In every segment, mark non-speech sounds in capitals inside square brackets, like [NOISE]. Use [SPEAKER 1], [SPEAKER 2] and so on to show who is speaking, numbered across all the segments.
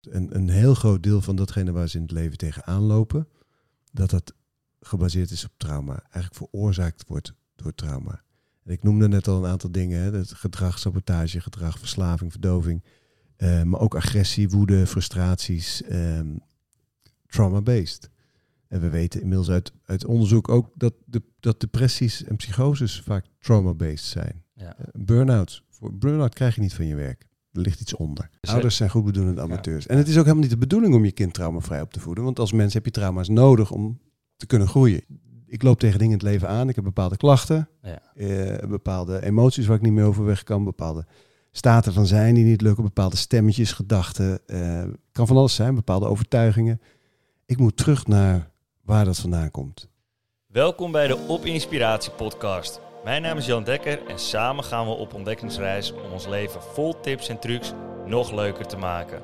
[SPEAKER 1] een, een heel groot deel van datgene waar ze in het leven tegenaan lopen, dat dat gebaseerd is op trauma. Eigenlijk veroorzaakt wordt door trauma. En ik noemde net al een aantal dingen. Hè? Gedrag, sabotage, gedrag, verslaving, verdoving. eh, maar ook agressie, woede, frustraties. ehm, trauma-based. En we weten inmiddels uit, uit onderzoek ook dat, de, dat depressies en psychoses vaak trauma-based zijn.
[SPEAKER 2] Ja.
[SPEAKER 1] Eh, Burn-outs. Voor burn-out krijg je niet van je werk. Er ligt iets onder.
[SPEAKER 2] Dus,
[SPEAKER 1] Ouders zijn goedbedoelende amateurs. En het is ook helemaal niet de bedoeling om je kind traumavrij op te voeden. Want als mens heb je trauma's nodig om te kunnen groeien. Ik loop tegen dingen in het leven aan. Ik heb bepaalde klachten.
[SPEAKER 2] Ja.
[SPEAKER 1] eh, bepaalde emoties waar ik niet meer over weg kan. Bepaalde staten van zijn die niet lukken. Bepaalde stemmetjes, gedachten. eh, kan van alles zijn. Bepaalde overtuigingen. Ik moet terug naar waar dat vandaan komt.
[SPEAKER 2] Welkom bij de Op Inspiratie podcast. Mijn naam is Jan Dekker en samen gaan we op ontdekkingsreis om ons leven vol tips en trucs nog leuker te maken.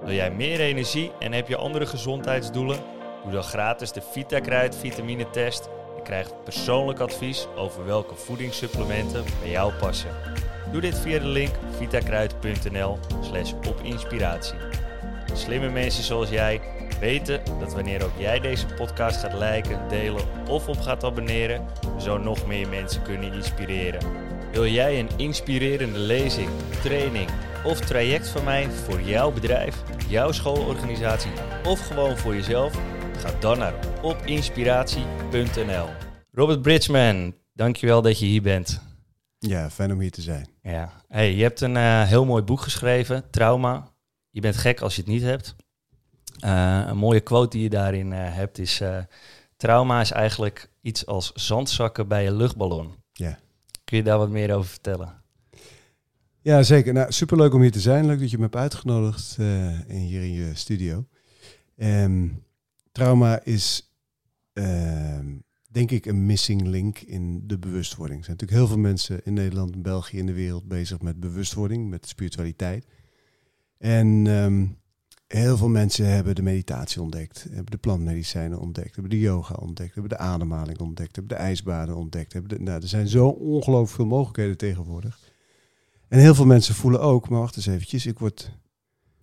[SPEAKER 2] Wil jij meer energie en heb je andere gezondheidsdoelen? Doe dan gratis de VitaKruid vitamine test en krijg persoonlijk advies over welke voedingssupplementen bij jou passen. Doe dit via de link vitakruid.nl slash opinspiratie. Slimme mensen zoals jij weten dat wanneer ook jij deze podcast gaat liken, delen of op gaat abonneren, zo nog meer mensen kunnen inspireren. Wil jij een inspirerende lezing, training of traject van mij voor jouw bedrijf, jouw schoolorganisatie of gewoon voor jezelf? Ga dan naar opinspiratie.nl. Robert Bridgman, dankjewel dat je hier bent.
[SPEAKER 1] Ja, fijn om hier te zijn.
[SPEAKER 2] Ja, hey, je hebt een eh, heel mooi boek geschreven, Trauma. Je bent gek als je het niet hebt. Eh, een mooie quote die je daarin eh, hebt is: eh, Trauma is eigenlijk iets als zandzakken bij een luchtballon.
[SPEAKER 1] Ja.
[SPEAKER 2] Kun je daar wat meer over vertellen?
[SPEAKER 1] Ja, zeker. Nou, superleuk om hier te zijn. Leuk dat je me hebt uitgenodigd in, hier in je studio. Ehm, trauma is, ehm, denk ik, een missing link in de bewustwording. Er zijn natuurlijk heel veel mensen in Nederland, in België, in de wereld bezig met bewustwording, met spiritualiteit. En ehm, heel veel mensen hebben de meditatie ontdekt, hebben de plantmedicijnen ontdekt, hebben de yoga ontdekt, hebben de ademhaling ontdekt, hebben de ijsbaden ontdekt. Hebben de, nou, er zijn zo ongelooflijk veel mogelijkheden tegenwoordig. En heel veel mensen voelen ook, maar wacht eens eventjes, ik word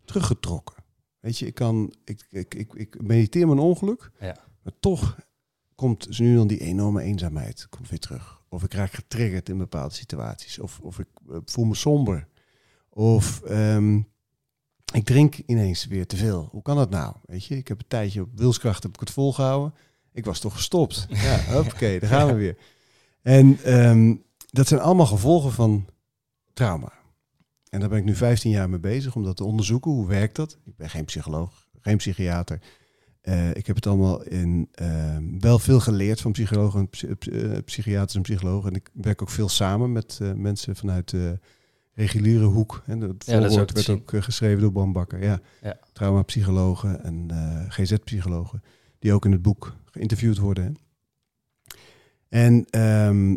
[SPEAKER 1] teruggetrokken. Weet je, ik kan, ik, ik, ik, ik mediteer mijn ongeluk,
[SPEAKER 2] Ja.
[SPEAKER 1] maar toch komt nu dan die enorme eenzaamheid komt weer terug. Of ik raak getriggerd in bepaalde situaties, of, of ik eh, voel me somber, of ehm, ik drink ineens weer te veel. Hoe kan dat nou? Weet je, ik heb een tijdje op wilskracht heb ik het volgehouden. Ik was toch gestopt. [LAUGHS] Ja, oké, daar gaan we weer. En ehm, dat zijn allemaal gevolgen van trauma. En daar ben ik nu 15 jaar mee bezig om dat te onderzoeken. Hoe werkt dat? Ik ben geen psycholoog, geen psychiater. Eh, ik heb het allemaal in ehm, wel veel geleerd van psychologen, en psy- eh, psychiaters en psychologen. En ik werk ook veel samen met eh, mensen vanuit reguliere hoek. En het
[SPEAKER 2] Ja, dat ook
[SPEAKER 1] werd ook eh, geschreven door Bram Bakker. Ja.
[SPEAKER 2] Ja.
[SPEAKER 1] Traumapsychologen en eh, GZ-psychologen. Die ook in het boek geïnterviewd worden. Hè. En ehm,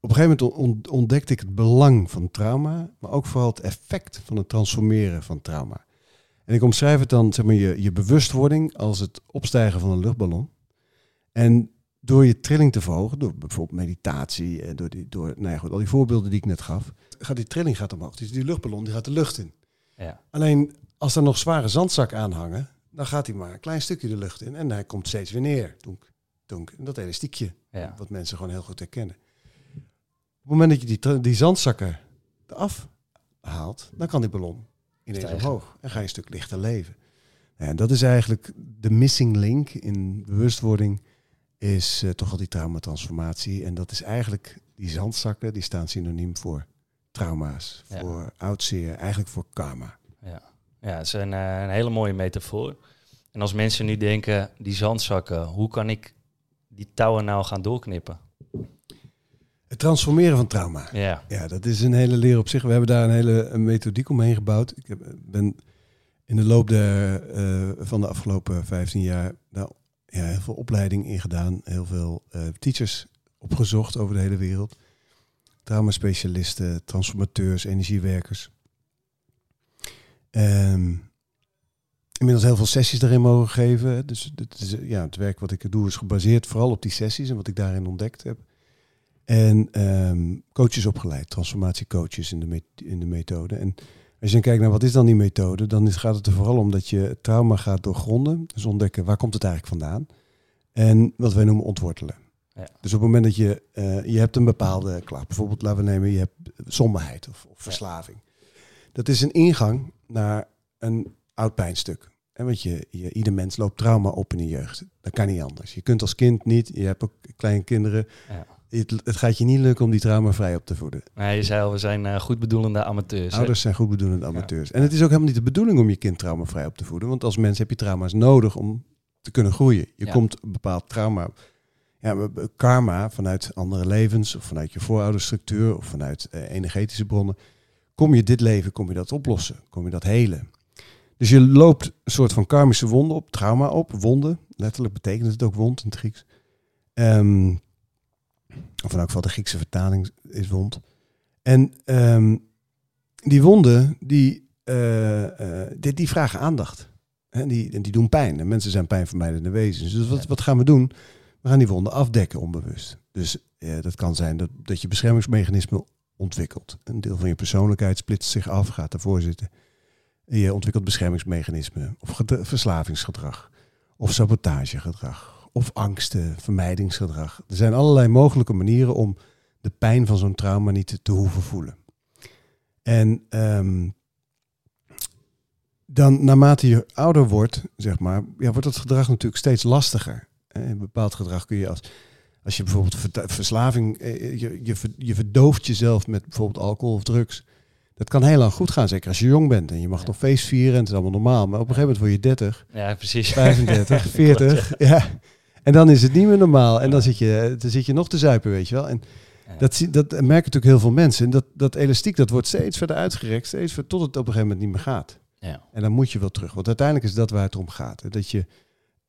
[SPEAKER 1] op een gegeven moment on- ontdekte ik het belang van trauma, maar ook vooral het effect van het transformeren van trauma. En ik omschrijf het dan, zeg maar, je, je bewustwording als het opstijgen van een luchtballon. En door je trilling te verhogen, door bijvoorbeeld meditatie, en door, die, door nou ja, goed, al die voorbeelden die ik net gaf, gaat die trilling gaat omhoog. Dus die luchtballon die gaat de lucht in.
[SPEAKER 2] Ja.
[SPEAKER 1] Alleen als er nog zware zandzakken aan hangen, dan gaat hij maar een klein stukje de lucht in en hij komt steeds weer neer. Donk, donk. En dat elastiekje,
[SPEAKER 2] Ja.
[SPEAKER 1] wat mensen gewoon heel goed herkennen. Op het moment dat je die, die zandzakken eraf haalt, dan kan die ballon ineens
[SPEAKER 2] Stijgen.
[SPEAKER 1] omhoog en ga je een stuk lichter leven. En dat is eigenlijk de missing link in bewustwording, is eh, toch al die traumatransformatie. En dat is eigenlijk, die zandzakken, die staan synoniem voor trauma's,
[SPEAKER 2] Ja.
[SPEAKER 1] voor oud zeer, eigenlijk voor karma.
[SPEAKER 2] Ja, ja het is een, eh, een hele mooie metafoor. En als mensen nu denken, die zandzakken, hoe kan ik die touwen nou gaan doorknippen?
[SPEAKER 1] Het transformeren van trauma.
[SPEAKER 2] Ja,
[SPEAKER 1] Ja, dat is een hele leer op zich. We hebben daar een hele een methodiek omheen gebouwd. Ik heb, ben in de loop der, eh, van de afgelopen 15 jaar nou, ja, heel veel opleiding ingedaan. Heel veel eh, teachers opgezocht over de hele wereld. Traumaspecialisten, transformateurs, energiewerkers. Ehm, inmiddels heel veel sessies daarin mogen geven. Dus het, is, eh, ja, het werk wat ik doe is gebaseerd vooral op die sessies en wat ik daarin ontdekt heb. En ehm, coaches opgeleid, transformatiecoaches in de, in de methode. En Als je dan kijkt naar wat is dan die methode, dan is, gaat het er vooral om dat je trauma gaat doorgronden. Dus ontdekken waar komt het eigenlijk vandaan. En wat wij noemen ontwortelen.
[SPEAKER 2] Ja.
[SPEAKER 1] Dus op het moment dat je, eh, je hebt een bepaalde klacht, bijvoorbeeld laten we nemen, je hebt somberheid of, of verslaving. Dat is een ingang naar een oud pijnstuk. En want je, je, ieder mens loopt trauma op in de jeugd. Dat kan niet anders. Je kunt als kind niet, je hebt ook kleine kinderen.
[SPEAKER 2] Ja.
[SPEAKER 1] Het, het gaat je niet lukken om die trauma vrij op te voeden.
[SPEAKER 2] Nee, je zei al, we zijn eh, goedbedoelende amateurs. hè?
[SPEAKER 1] Ouders zijn goedbedoelende amateurs. En het is ook helemaal niet de bedoeling om je kind traumavrij op te voeden. Want als mens heb je trauma's nodig om te kunnen groeien. Je
[SPEAKER 2] Ja.
[SPEAKER 1] komt een bepaald trauma, ja, karma vanuit andere levens, of vanuit je voorouderstructuur, of vanuit eh, energetische bronnen. Kom je dit leven, kom je dat oplossen, kom je dat helen. Dus je loopt een soort van karmische wonden op, trauma op, wonden. Letterlijk betekent het ook wond in het Grieks. Ehm, of in elk geval de Griekse vertaling is wond. En ehm, die wonden, die, eh, eh, die, die vragen aandacht. En die, en die doen pijn. En mensen zijn pijnvermijdende wezens. Dus wat, wat gaan we doen? We gaan die wonden afdekken onbewust. Dus dat kan zijn dat, dat je beschermingsmechanisme ontwikkelt. Een deel van je persoonlijkheid splitst zich af, gaat ervoor zitten. En je ontwikkelt beschermingsmechanismen of ged- verslavingsgedrag of sabotagegedrag of angsten, vermijdingsgedrag. Er zijn allerlei mogelijke manieren om de pijn van zo'n trauma niet te, te hoeven voelen. En ehm, dan naarmate je ouder wordt, zeg maar, ja, wordt dat gedrag natuurlijk steeds lastiger. Eh, Een bepaald gedrag kun je als, als je bijvoorbeeld ver- verslaving, eh, je, je, je verdooft jezelf met bijvoorbeeld alcohol of drugs. Dat kan heel lang goed gaan, zeker als je jong bent en je mag
[SPEAKER 2] Ja.
[SPEAKER 1] nog feest vieren en het is allemaal normaal. Maar op een gegeven moment word je 30
[SPEAKER 2] Ja, precies.
[SPEAKER 1] 35, 40. [LAUGHS] Ja. En dan is het niet meer normaal. En dan zit je, dan zit je nog te zuipen, weet je wel. En dat, dat merken natuurlijk heel veel mensen. En dat, dat elastiek dat wordt steeds verder uitgerekt, steeds verder, tot het op een gegeven moment niet meer gaat.
[SPEAKER 2] Ja.
[SPEAKER 1] En dan moet je wel terug. Want uiteindelijk is dat waar het om gaat. hè. Dat je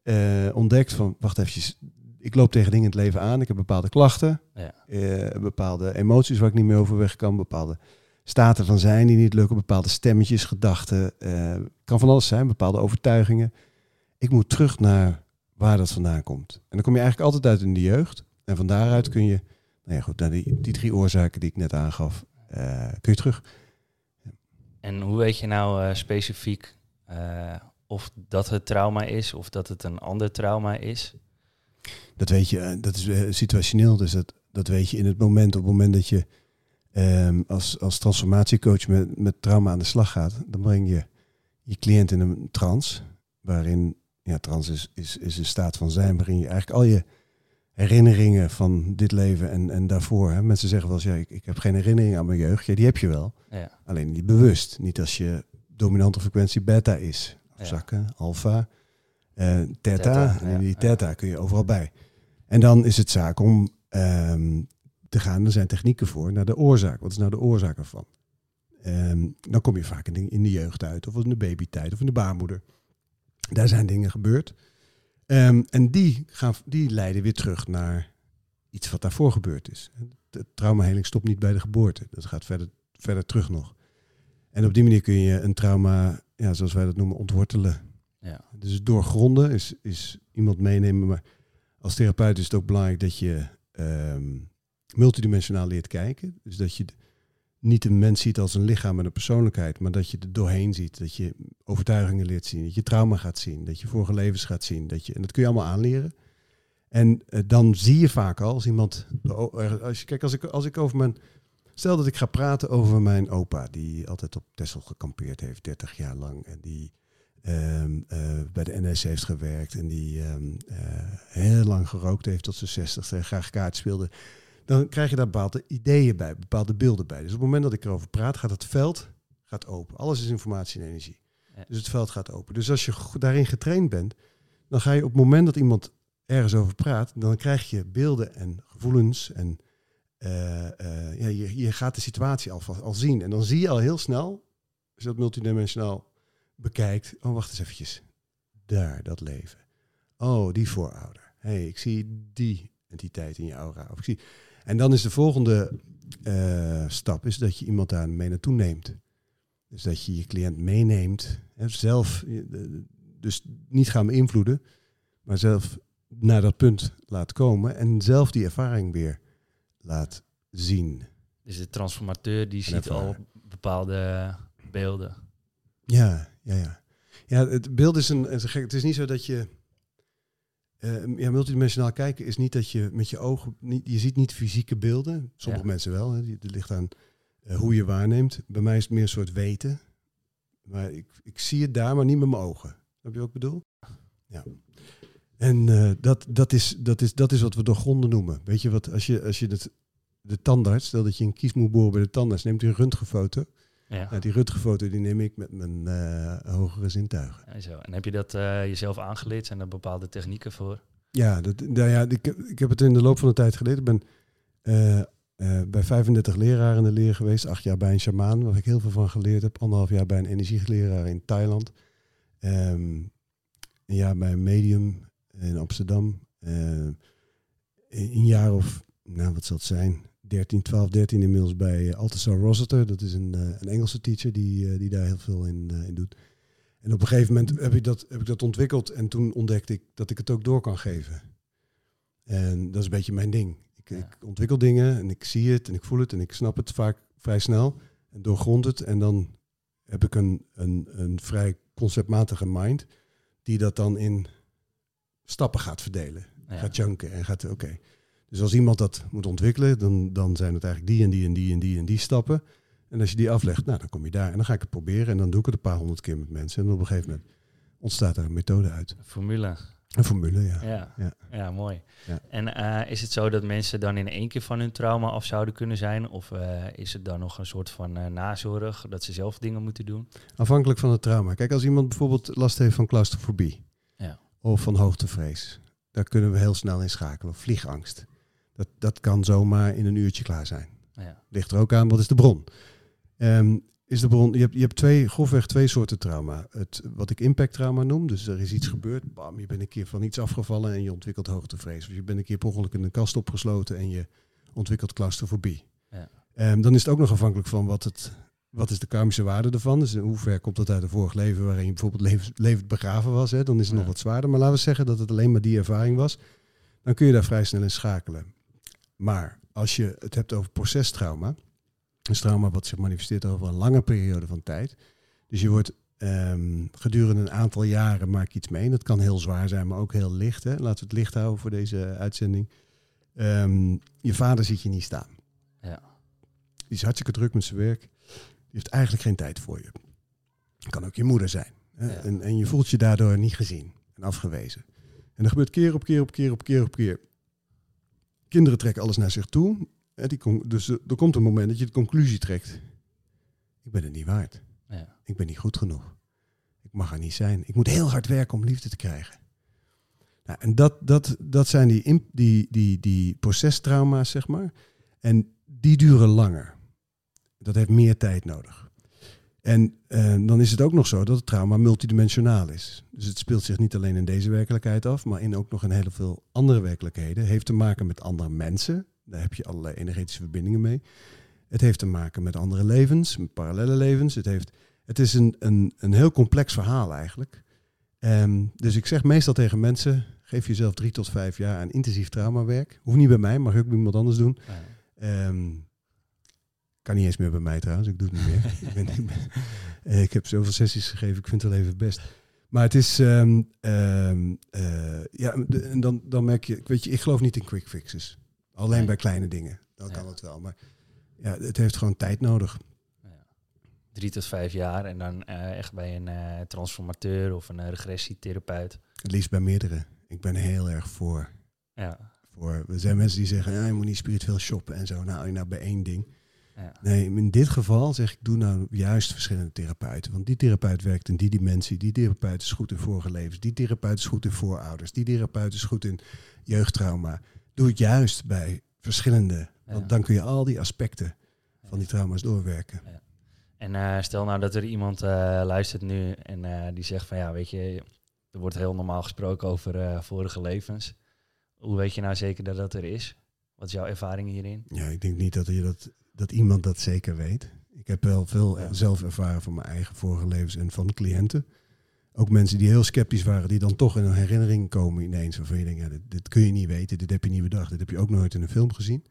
[SPEAKER 1] eh, ontdekt van, wacht even, ik loop tegen dingen in het leven aan. Ik heb bepaalde klachten,
[SPEAKER 2] Ja.
[SPEAKER 1] eh, bepaalde emoties waar ik niet meer over weg kan, bepaalde staten van zijn die niet lukken, bepaalde stemmetjes, gedachten. eh, kan van alles zijn, bepaalde overtuigingen. Ik moet terug naar waar dat vandaan komt. En dan kom je eigenlijk altijd uit in de jeugd. En van daaruit kun je, nou ja goed, naar die, die drie oorzaken die ik net aangaf, eh, kun je terug.
[SPEAKER 2] En hoe weet je nou eh, specifiek eh, of dat het trauma is of dat het een ander trauma is?
[SPEAKER 1] Dat weet je, dat is situationeel. Dus dat, dat weet je in het moment. Op het moment dat je ehm, als, als transformatiecoach met, met trauma aan de slag gaat, dan breng je je cliënt in een trance. Waarin, ja, trance is, is, is een staat van zijn, waarin je eigenlijk al je herinneringen van dit leven en, en daarvoor. Hè, mensen zeggen wel eens, ja, ik, ik heb geen herinnering aan mijn jeugd. Ja, die heb je wel.
[SPEAKER 2] Ja.
[SPEAKER 1] Alleen niet bewust. Niet als je dominante frequentie beta is. Of
[SPEAKER 2] Ja.
[SPEAKER 1] zakken, alfa, eh theta.
[SPEAKER 2] Theta,
[SPEAKER 1] en die theta kun je overal bij. En dan is het zaak om ehm, te gaan, er zijn technieken voor, naar de oorzaak. Wat is nou de oorzaak ervan? Ehm, dan kom je vaak in de, in de jeugd uit, of in de babytijd, of in de baarmoeder. Daar zijn dingen gebeurd. Ehm, en die, gaan, die leiden weer terug naar iets wat daarvoor gebeurd is. De traumaheling stopt niet bij de geboorte. Dat gaat verder, verder terug nog. En op die manier kun je een trauma, ja, zoals wij dat noemen, ontwortelen.
[SPEAKER 2] Ja.
[SPEAKER 1] Dus doorgronden is, is iemand meenemen. Maar als therapeut is het ook belangrijk dat je ehm, multidimensionaal leert kijken. Dus dat je niet een mens ziet als een lichaam en een persoonlijkheid, maar dat je er doorheen ziet. Dat je overtuigingen leert zien, dat je trauma gaat zien, dat je vorige levens gaat zien. Dat je, en dat kun je allemaal aanleren. En eh, dan zie je vaak al als iemand. Als je, kijk, als ik, als ik over mijn. Stel dat ik ga praten over mijn opa, die altijd op Texel gekampeerd heeft, 30 jaar lang. En die ehm, eh, bij de NS heeft gewerkt en die ehm, eh, heel lang gerookt heeft tot zijn 60 en graag kaart speelde. Dan krijg je daar bepaalde ideeën bij, bepaalde beelden bij. Dus op het moment dat ik erover praat, gaat het veld gaat open. Alles is informatie en energie.
[SPEAKER 2] Ja.
[SPEAKER 1] Dus het veld gaat open. Dus als je daarin getraind bent, dan ga je op het moment dat iemand ergens over praat, dan krijg je beelden en gevoelens en eh, eh, ja, je, je gaat de situatie al, al zien. En dan zie je al heel snel, als je dat multidimensionaal bekijkt, oh wacht eens eventjes, daar, dat leven. Oh, die voorouder. hey, ik zie die entiteit in je aura. Of ik zie... En dan is de volgende eh, stap is dat je iemand daar mee naartoe neemt. Dus dat je je cliënt meeneemt, hè, zelf, eh, dus niet gaan beïnvloeden, maar zelf naar dat punt laat komen en zelf die ervaring weer laat zien.
[SPEAKER 2] Dus de transformateur die ziet al bepaalde beelden.
[SPEAKER 1] Ja, ja, ja. Ja, het beeld is een, is een gek. Het is niet zo dat je. Eh, ja, multidimensionaal kijken is niet dat je met je ogen. Niet, je ziet niet fysieke beelden. Sommige
[SPEAKER 2] Ja.
[SPEAKER 1] mensen wel. Hè. Het ligt aan eh, hoe je waarneemt. Bij mij is het meer een soort weten. Maar ik, ik zie het daar, maar niet met mijn ogen. Heb je wat ik bedoel? Ja. En eh, dat, dat, is, dat, is, dat is wat we doorgronden noemen. Weet je wat, als je, als je het, de tandarts, stel dat je een kies moet boren bij de tandarts, neemt hij een röntgenfoto.
[SPEAKER 2] Ja.
[SPEAKER 1] Nou, die röntgenfoto die neem ik met mijn eh, hogere zintuigen.
[SPEAKER 2] En, zo. en heb je dat eh, jezelf aangeleerd? Zijn er bepaalde technieken voor?
[SPEAKER 1] Ja, dat, nou ja ik, heb- ik heb het in de loop van de tijd geleerd. Ik ben eh, bij 35 leraren in de leer geweest. Acht jaar bij een shamaan, waar ik heel veel van geleerd heb. Anderhalf jaar bij een energieleraar in Thailand. Ehm, een jaar bij een medium in Amsterdam. Eh, een jaar of, nou wat zal het zijn, 13, 12, 13 inmiddels bij Althusser Rossiter. Dat is een, eh, een Engelse teacher die, eh, die daar heel veel in, eh, in doet. En op een gegeven moment heb ik, dat, heb ik dat ontwikkeld en toen ontdekte ik dat ik het ook door kan geven. En dat is een beetje mijn ding. Ik,
[SPEAKER 2] Ja.
[SPEAKER 1] ik ontwikkel dingen en ik zie het en ik voel het en ik snap het vaak vrij snel en doorgrond het. En dan heb ik een, een, een vrij conceptmatige mind die dat dan in stappen gaat verdelen.
[SPEAKER 2] Ja.
[SPEAKER 1] Gaat chunken en gaat, oké. Dus als iemand dat moet ontwikkelen, dan, dan zijn het eigenlijk die en die en die en die en die stappen. En als je die aflegt, nou, dan kom je daar. En dan ga ik het proberen en dan doe ik het een paar honderd keer met mensen. En op een gegeven moment ontstaat er een methode uit.
[SPEAKER 2] Formule.
[SPEAKER 1] Een formule, ja.
[SPEAKER 2] Ja, ja.
[SPEAKER 1] Ja.
[SPEAKER 2] mooi.
[SPEAKER 1] Ja.
[SPEAKER 2] En eh, is het zo dat mensen dan in één keer van hun trauma af zouden kunnen zijn? Of eh, is het dan nog een soort van eh, nazorg, dat ze zelf dingen moeten doen?
[SPEAKER 1] Afhankelijk van het trauma. Kijk, als iemand bijvoorbeeld last heeft van claustrofobie
[SPEAKER 2] Ja.
[SPEAKER 1] of van hoogtevrees, daar kunnen we heel snel in schakelen. Of vliegangst. Dat, dat kan zomaar in een uurtje klaar zijn.
[SPEAKER 2] Ja,
[SPEAKER 1] Ligt er ook aan, wat is de bron? Ehm, is de bron, je hebt, je hebt twee, grofweg twee soorten trauma. Het, wat ik impacttrauma noem, dus er is iets gebeurd, bam, je bent een keer van iets afgevallen en je ontwikkelt hoogtevrees. Of je bent een keer per ongeluk in een kast opgesloten en je ontwikkelt claustrofobie.
[SPEAKER 2] Ja.
[SPEAKER 1] Ehm, dan is het ook nog afhankelijk van wat, het, wat is de karmische waarde ervan. Dus in hoever komt dat uit een vorig leven waarin je bijvoorbeeld levens, levend begraven was. Hè? Dan is het nog wat zwaarder. Maar laten we zeggen dat het alleen maar die ervaring was. Dan kun je daar vrij snel in schakelen. Maar als je het hebt over procestrauma, is trauma wat zich manifesteert over een lange periode van tijd. Dus je wordt ehm, gedurende een aantal jaren maak je iets mee. En dat kan heel zwaar zijn, maar ook heel licht. Hè? Laten we het licht houden voor deze uitzending. Ehm, je vader ziet je niet staan.
[SPEAKER 2] Ja.
[SPEAKER 1] Die is hartstikke druk met zijn werk. Die heeft eigenlijk geen tijd voor je. Kan ook je moeder zijn. Hè?
[SPEAKER 2] Ja.
[SPEAKER 1] En, en je voelt je daardoor niet gezien en afgewezen. En dat gebeurt keer op keer op keer op keer op keer. Kinderen trekken alles naar zich toe. Hè, die dus er er komt een moment dat je de conclusie trekt. Ik ben het niet waard.
[SPEAKER 2] ja,
[SPEAKER 1] Ik ben niet goed genoeg. Ik mag er niet zijn. Ik moet heel hard werken om liefde te krijgen. Nou, en dat, dat, dat zijn die, die, die, die procestrauma's, zeg maar. En die duren langer. Dat heeft meer tijd nodig. En eh, dan is het ook nog zo dat het trauma multidimensionaal is. Dus het speelt zich niet alleen in deze werkelijkheid af, maar in ook nog in heel veel andere werkelijkheden. Het heeft te maken met andere mensen. Daar heb je allerlei energetische verbindingen mee. Het heeft te maken met andere levens, met parallele levens. Het, heeft, het is een, een, een heel complex verhaal eigenlijk. Ehm, dus ik zeg meestal tegen mensen, geef jezelf drie tot vijf jaar aan intensief traumawerk. Hoeft niet bij mij, mag ook bij iemand anders doen.
[SPEAKER 2] ja.
[SPEAKER 1] Kan niet eens meer bij mij trouwens, ik doe het niet meer. [LAUGHS] ik, ben, ik, ben- eh, ik heb zoveel sessies gegeven, ik vind het wel even best. Maar het is, ehm, ehm, eh, ja, de- en dan, dan merk je, weet je, ik geloof niet in quick fixes. Alleen
[SPEAKER 2] Nee.
[SPEAKER 1] bij kleine dingen, dan
[SPEAKER 2] Ja.
[SPEAKER 1] kan het wel. Maar ja, het heeft gewoon tijd nodig.
[SPEAKER 2] Ja. Drie tot vijf jaar en dan eh, echt bij een eh, transformateur of een regressietherapeut.
[SPEAKER 1] Het liefst bij meerdere. Ik ben heel erg voor.
[SPEAKER 2] Ja,
[SPEAKER 1] voor er zijn mensen die zeggen, ja, je moet niet spiritueel shoppen en zo. Nou, nou bij één ding.
[SPEAKER 2] Ja,
[SPEAKER 1] Nee, in dit geval zeg ik, doe nou juist verschillende therapeuten. Want die therapeut werkt in die dimensie. Die therapeut is goed in vorige levens. Die therapeut is goed in voorouders. Die therapeut is goed in jeugdtrauma. Doe het juist bij verschillende. Want
[SPEAKER 2] Ja.
[SPEAKER 1] dan kun je al die aspecten van die trauma's doorwerken.
[SPEAKER 2] En eh, stel nou dat er iemand eh, luistert nu en eh, die zegt van ja, weet je, er wordt heel normaal gesproken over vorige levens. Hoe weet je nou zeker dat dat er is? Wat is jouw ervaring hierin?
[SPEAKER 1] Ja, ik denk niet dat, je dat, dat iemand dat zeker weet. Ik heb wel veel
[SPEAKER 2] Ja.
[SPEAKER 1] zelf ervaren van mijn eigen vorige levens en van cliënten. Ook mensen die heel sceptisch waren, die dan toch in een herinnering komen ineens. Waarvan je denkt, ja, dit, dit kun je niet weten, dit heb je niet bedacht, dit heb je ook nooit in een film gezien.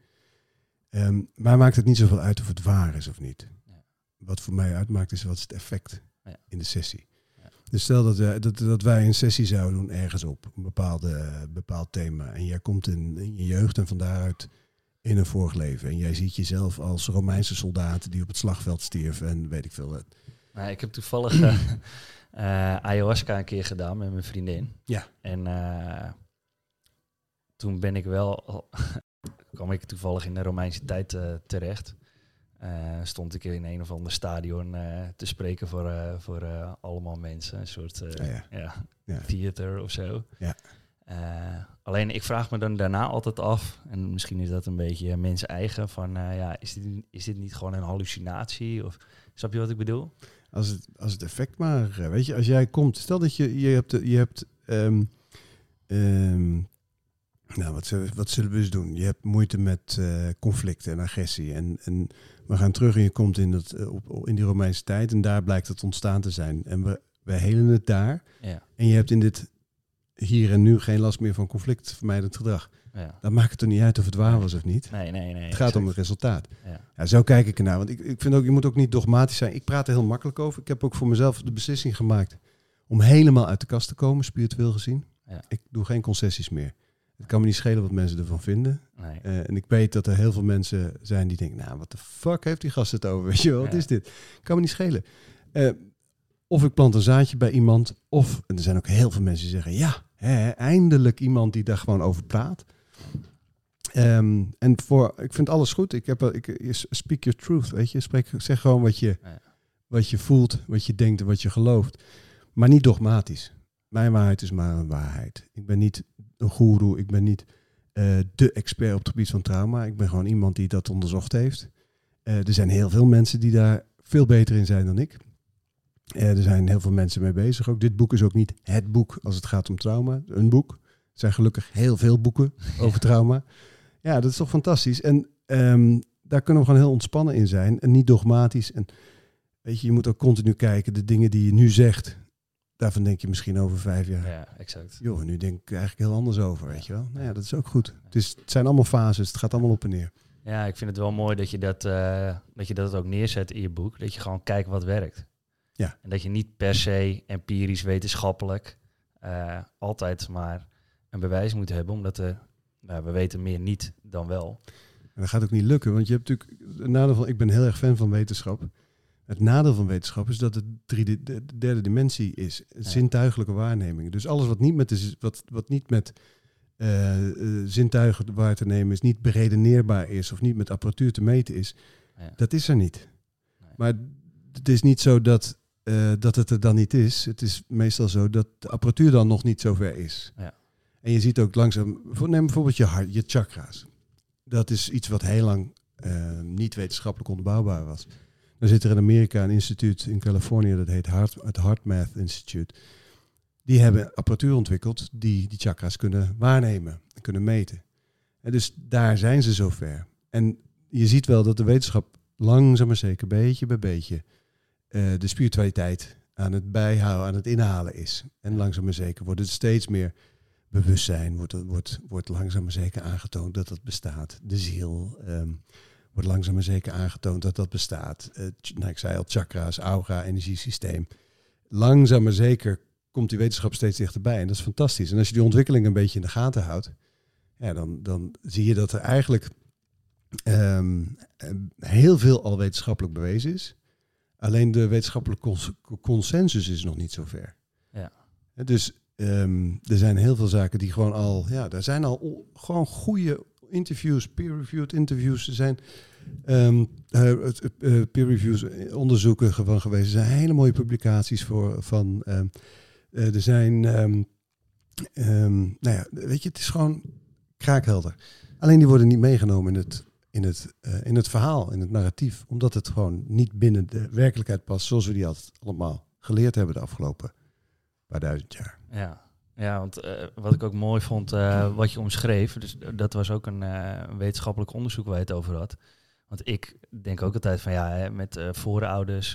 [SPEAKER 1] Ehm, maar maakt het niet zoveel uit of het waar is of niet.
[SPEAKER 2] Ja.
[SPEAKER 1] wat voor mij uitmaakt is wat is het effect
[SPEAKER 2] Ja.
[SPEAKER 1] in de sessie. Dus stel dat, wij- dat, dat wij een sessie zouden doen ergens op, een bepaalde, bepaald thema. En jij komt in, in je jeugd en van daaruit in een vorig leven. En jij ziet jezelf als Romeinse soldaat die op het slagveld stierf en weet ik veel. wat.
[SPEAKER 2] Nou, ik heb toevallig eh, [CLEARS THROAT] ayahuasca een keer gedaan met mijn vriendin.
[SPEAKER 1] Ja.
[SPEAKER 2] En eh, toen ben ik wel, [LAUGHS] kwam ik toevallig in de Romeinse tijd terecht. Stond ik in een of ander stadion te spreken voor, voor allemaal mensen. Een soort
[SPEAKER 1] Ja, ja.
[SPEAKER 2] ja,
[SPEAKER 1] Ja.
[SPEAKER 2] theater of zo.
[SPEAKER 1] Ja.
[SPEAKER 2] Eh, alleen ik vraag me dan daarna altijd af, en misschien is dat een beetje mens eigen, van eh, ja, is dit, is dit niet gewoon een hallucinatie? Of snap je wat ik bedoel?
[SPEAKER 1] Als het, als het effect maar, eh, weet je, als jij komt, stel dat je, je hebt, je hebt ehm, ehm, nou, wat, zullen- wat zullen we eens doen? Je hebt moeite met conflicten en agressie. En, en we gaan terug en je komt in, dat, op, op- in die Romeinse tijd en daar blijkt het ontstaan te zijn. En we, we helen het daar.
[SPEAKER 2] Ja,
[SPEAKER 1] En je hebt in dit hier en nu geen last meer van conflictvermijdend gedrag.
[SPEAKER 2] ja.
[SPEAKER 1] Dan maakt het er niet uit of het waar was of niet.
[SPEAKER 2] Nee, nee, nee.
[SPEAKER 1] Het gaat om het resultaat.
[SPEAKER 2] Ja.
[SPEAKER 1] Ja, zo kijk ik ernaar. Want ik, ik vind ook, je moet ook niet dogmatisch zijn. Ik praat er heel makkelijk over. Ik heb ook voor mezelf de beslissing gemaakt om helemaal uit de kast te komen, spiritueel gezien.
[SPEAKER 2] Ja.
[SPEAKER 1] Ik doe geen concessies meer. Het kan me niet schelen wat mensen ervan vinden.
[SPEAKER 2] Nee.
[SPEAKER 1] Eh, en ik weet dat er heel veel mensen zijn die denken, nou, wat de fuck heeft die gast het over? [LAUGHS] Weet je wel, wat is dit? Kan me niet schelen. Eh, of ik plant een zaadje bij iemand, of en er zijn ook heel veel mensen die zeggen, ja, eindelijk iemand die daar gewoon over praat. Ehm, en voor, ik vind alles goed. Ik heb, ik, je speak your truth, weet je. Spreek, zeg gewoon wat je, wat je voelt, wat je denkt en wat je gelooft. Maar niet dogmatisch. Mijn waarheid is maar een waarheid. Ik ben niet een goeroe, ik ben niet eh, de expert op het gebied van trauma. Ik ben gewoon iemand die dat onderzocht heeft. Eh, er zijn heel veel mensen die daar veel beter in zijn dan ik. Eh, er zijn heel veel mensen mee bezig. Ook dit boek is ook niet het boek als het gaat om trauma. Een boek. Er zijn gelukkig heel veel boeken [LAUGHS] over trauma. Ja, dat is toch fantastisch. En ehm, daar kunnen we gewoon heel ontspannen in zijn. En niet dogmatisch. En weet je, je moet ook continu kijken. De dingen die je nu zegt, daarvan denk je misschien over vijf jaar.
[SPEAKER 2] Ja, exact.
[SPEAKER 1] Joh, nu denk ik eigenlijk heel anders over, weet je wel. Nou ja, dat is ook goed. Het, is, het zijn allemaal fases, het gaat allemaal op en neer.
[SPEAKER 2] Ja, ik vind het wel mooi dat je dat, eh, dat je dat ook neerzet in je boek. Dat je gewoon kijkt wat werkt.
[SPEAKER 1] Ja.
[SPEAKER 2] En dat je niet per se empirisch, wetenschappelijk eh, altijd maar een bewijs moet hebben. Omdat er, nou, we weten meer niet dan wel.
[SPEAKER 1] En dat gaat ook niet lukken, want je hebt natuurlijk... Het nadeel van, ik ben heel erg fan van wetenschap. Het nadeel van wetenschap is dat het drie, de, de derde dimensie is. Zintuigelijke waarnemingen. Dus alles wat niet met, de, wat, wat niet met eh, zintuigen waar te nemen is, niet beredeneerbaar is of niet met apparatuur te meten is,
[SPEAKER 2] Ja.
[SPEAKER 1] dat is er niet.
[SPEAKER 2] Nee.
[SPEAKER 1] Maar het is niet zo dat, eh, dat het er dan niet is. Het is meestal zo dat de apparatuur dan nog niet zover is.
[SPEAKER 2] Ja.
[SPEAKER 1] En je ziet ook langzaam, neem bijvoorbeeld je hart, je chakra's. Dat is iets wat heel lang eh, niet wetenschappelijk onderbouwbaar was. Dan zit er in Amerika een instituut in Californië, dat heet Heart, het HeartMath Institute. Die hebben apparatuur ontwikkeld die die chakra's kunnen waarnemen en kunnen meten. En dus daar zijn ze zover. En je ziet wel dat de wetenschap langzaam maar zeker, beetje bij beetje, eh, de spiritualiteit aan het bijhouden, aan het inhalen is. En langzaam maar zeker wordt het steeds meer bewustzijn, wordt, wordt, wordt langzaam maar zeker aangetoond dat dat bestaat. De ziel ehm, wordt langzaam maar zeker aangetoond dat dat bestaat. Ch- nou, ik zei al, chakra's, aura, energiesysteem. Langzaam maar zeker komt die wetenschap steeds dichterbij. En dat is fantastisch. En als je die ontwikkeling een beetje in de gaten houdt, ja, dan, dan zie je dat er eigenlijk ehm, eh, heel veel al wetenschappelijk bewezen is. Alleen de wetenschappelijke cons- consensus is nog niet zo ver.
[SPEAKER 2] Ja.
[SPEAKER 1] Dus ehm, er zijn heel veel zaken die gewoon al, ja, er zijn al gewoon goede interviews, peer-reviewed interviews. Er zijn het- eh, peer-reviews, eh, onderzoeken van geweest. Er zijn hele mooie publicaties voor van. eh, er zijn, nou ja, weet je, het is gewoon kraakhelder. Alleen die worden niet meegenomen in het, in het, eh, in het verhaal, in het narratief, omdat het gewoon niet binnen de werkelijkheid past, zoals we die altijd allemaal geleerd hebben de afgelopen paar duizend jaar.
[SPEAKER 2] Ja, ja want eh, wat ik ook mooi vond, eh, wat je omschreef, dus dat was ook een wetenschappelijk onderzoek waar je het over had. Want ik denk ook altijd van ja, hè, met voorouders,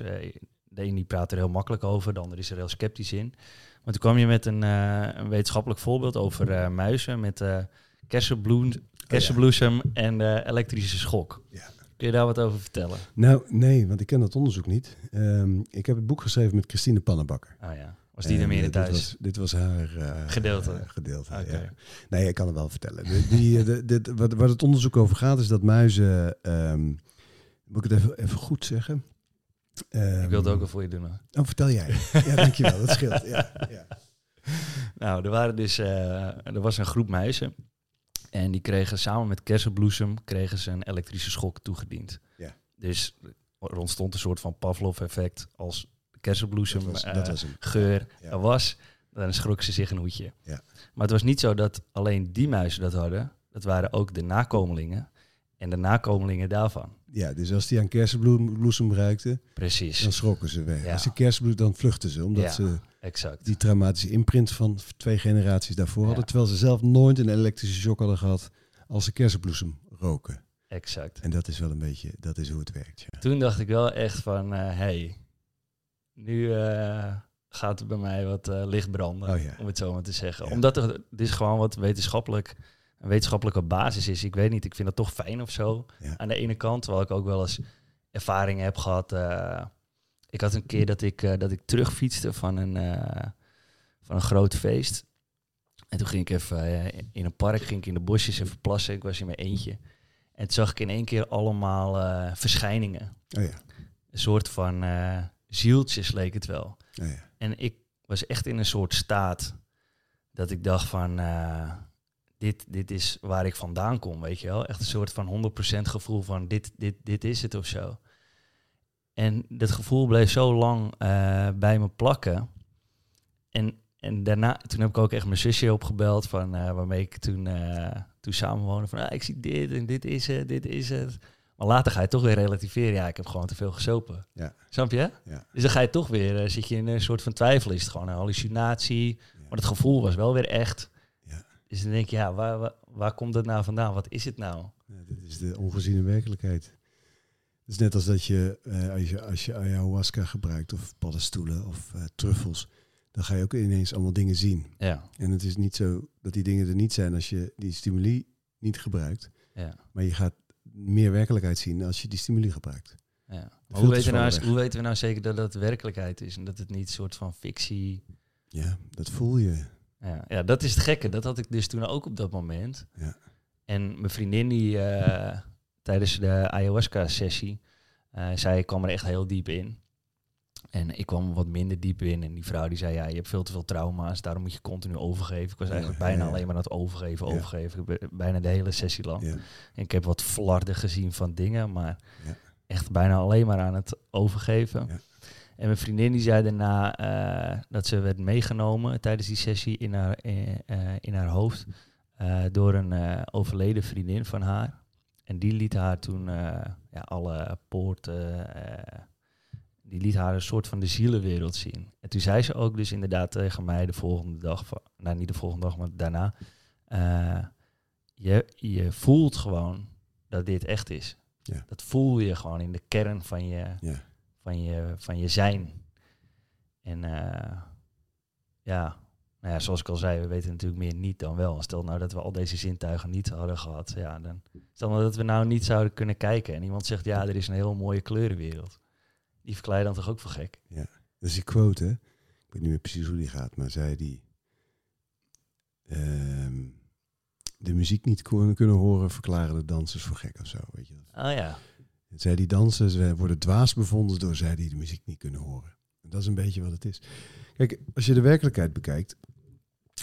[SPEAKER 2] de een die praat er heel makkelijk over, de ander is er heel sceptisch in. Maar toen kwam je met een, een wetenschappelijk voorbeeld over muizen met kersenbloem, kersenbloesem en eh, elektrische schok.
[SPEAKER 1] Ja.
[SPEAKER 2] Kun je daar wat over vertellen?
[SPEAKER 1] Nou, nee, want ik ken dat onderzoek niet. Ehm, ik heb het boek geschreven met Christine Pannenbakker.
[SPEAKER 2] Ah ja. Was die er meer
[SPEAKER 1] eh,
[SPEAKER 2] in thuis?
[SPEAKER 1] Dit was, dit was haar eh,
[SPEAKER 2] Gedeelte.
[SPEAKER 1] eh, gedeelte ja. Nee, ik kan het wel vertellen. De- die, eh, de, dit, wat, waar het onderzoek over gaat, is dat muizen. ehm, moet ik het even, even goed zeggen?
[SPEAKER 2] Ik wil het
[SPEAKER 1] Ehm,
[SPEAKER 2] ook al voor je doen. hoor.
[SPEAKER 1] Oh, vertel jij. Ja, dankjewel. Dat scheelt. Ja, ja. [LAUGHS]
[SPEAKER 2] Nou, er, waren dus, eh, er was een groep muizen. En die kregen samen met kersenbloesem kregen ze een elektrische schok toegediend.
[SPEAKER 1] Ja.
[SPEAKER 2] Dus er ontstond een soort van Pavlov-effect als kersenbloesem
[SPEAKER 1] Dat was,
[SPEAKER 2] eh,
[SPEAKER 1] dat was hem.
[SPEAKER 2] geur
[SPEAKER 1] Ja.
[SPEAKER 2] er was. Dan schrokken ze zich een hoedje.
[SPEAKER 1] Ja.
[SPEAKER 2] Maar het was niet zo dat alleen die muizen dat hadden. Dat waren ook de nakomelingen en de nakomelingen daarvan.
[SPEAKER 1] Ja, dus als die aan kersenbloesem ruikten,
[SPEAKER 2] Precies,
[SPEAKER 1] dan schrokken ze weg.
[SPEAKER 2] Ja.
[SPEAKER 1] Als ze kersenbloesem, dan vluchten ze. Omdat ze
[SPEAKER 2] exact.
[SPEAKER 1] die traumatische imprint van twee generaties daarvoor
[SPEAKER 2] Ja.
[SPEAKER 1] hadden. Terwijl ze zelf nooit een elektrische shock hadden gehad als ze kersenbloesem roken.
[SPEAKER 2] exact.
[SPEAKER 1] En dat is wel een beetje, dat is hoe het werkt. Ja.
[SPEAKER 2] Toen dacht ik wel echt van, hé, hey, nu eh, gaat er bij mij wat eh, licht branden,
[SPEAKER 1] Oh ja.
[SPEAKER 2] om het zo maar te zeggen.
[SPEAKER 1] Ja.
[SPEAKER 2] Omdat er dit is gewoon wat wetenschappelijk, een wetenschappelijke basis is. Ik weet niet, ik vind dat toch fijn of zo. Aan de ene kant, terwijl ik ook wel eens ervaringen heb gehad. Ik had een keer dat ik, eh, dat ik terugfietste van een, eh, van een groot feest. En toen ging ik even eh, in een park, ging ik in de bosjes even plassen. Ik was in mijn eentje. En toen zag ik in één keer allemaal verschijningen.
[SPEAKER 1] Oh ja.
[SPEAKER 2] Een soort van zieltjes leek het wel.
[SPEAKER 1] Oh ja.
[SPEAKER 2] En ik was echt in een soort staat dat ik dacht van, dit, dit is waar ik vandaan kom, weet je wel. Echt een soort van 100% gevoel van, dit, dit, dit is het of zo. En dat gevoel bleef zo lang eh, bij me plakken. En, en daarna, toen heb ik ook echt mijn zusje opgebeld, van, eh, waarmee ik toen, eh toen samenwoonde. Van, ah, ik zie dit en dit is het, dit is het. Maar later ga je toch weer relativeren. Ja, ik heb gewoon te veel gesopen.
[SPEAKER 1] Ja.
[SPEAKER 2] Snap je?
[SPEAKER 1] Ja.
[SPEAKER 2] Dus dan ga je toch weer, zit je in een soort van twijfel. Is het gewoon een hallucinatie? Maar het gevoel was wel weer echt.
[SPEAKER 1] Ja.
[SPEAKER 2] Dus dan denk je, ja, waar, waar, waar komt dat nou vandaan? Wat is het nou?
[SPEAKER 1] Ja, dit is de ongeziene werkelijkheid. Het is net als dat je, eh, als je, als je ayahuasca gebruikt of paddenstoelen of eh, truffels, dan ga je ook ineens allemaal dingen zien.
[SPEAKER 2] Ja,
[SPEAKER 1] En het is niet zo dat die dingen er niet zijn als je die stimuli niet gebruikt.
[SPEAKER 2] ja,
[SPEAKER 1] Maar je gaat meer werkelijkheid zien als je die stimuli gebruikt.
[SPEAKER 2] ja. Hoe weten, we nou, hoe weten we nou zeker dat dat werkelijkheid is? En dat het niet een soort van fictie...
[SPEAKER 1] Ja, dat voel je.
[SPEAKER 2] Ja, ja, dat is het gekke. Dat had ik dus toen ook op dat moment.
[SPEAKER 1] Ja.
[SPEAKER 2] En mijn vriendin die eh, tijdens de ayahuasca-sessie, eh zij kwam er echt heel diep in. En ik kwam wat minder diep in. En die vrouw die zei, ja, je hebt veel te veel trauma's, daarom moet je continu overgeven. Ik was eigenlijk
[SPEAKER 1] ja,
[SPEAKER 2] bijna
[SPEAKER 1] ja.
[SPEAKER 2] alleen maar aan het overgeven, overgeven. Bijna de hele sessie lang. En ik heb wat flarden gezien van dingen, maar echt bijna alleen maar aan het overgeven. En mijn vriendin die zei daarna eh, dat ze werd meegenomen tijdens die sessie in haar, eh, in haar hoofd door een overleden vriendin van haar. En die liet haar toen eh, ja, alle poorten, eh, die liet haar een soort van de zielenwereld zien. En toen zei ze ook dus inderdaad tegen mij de volgende dag, van, nou niet de volgende dag, maar daarna, eh, je, je voelt gewoon dat dit echt is.
[SPEAKER 1] Ja.
[SPEAKER 2] Dat voel je gewoon in de kern van je,
[SPEAKER 1] Ja.
[SPEAKER 2] van je, van je zijn. En ja, nou ja, zoals ik al zei, we weten natuurlijk meer niet dan wel. Stel nou dat we al deze zintuigen niet hadden gehad. Ja, dan stel nou dat we nou niet zouden kunnen kijken. En iemand zegt, ja, er is een heel mooie kleurenwereld. Die verklaar je dan toch ook voor gek?
[SPEAKER 1] Dat is die quote, hè? Ik weet niet meer precies hoe die gaat, maar zei die... ehm, de muziek niet kunnen horen, verklaren de dansers voor gek of zo, weet je dat?
[SPEAKER 2] Ah ja,
[SPEAKER 1] En zei die dansers eh, worden dwaas bevonden door zij die de muziek niet kunnen horen. En dat is een beetje wat het is. Kijk, als je de werkelijkheid bekijkt,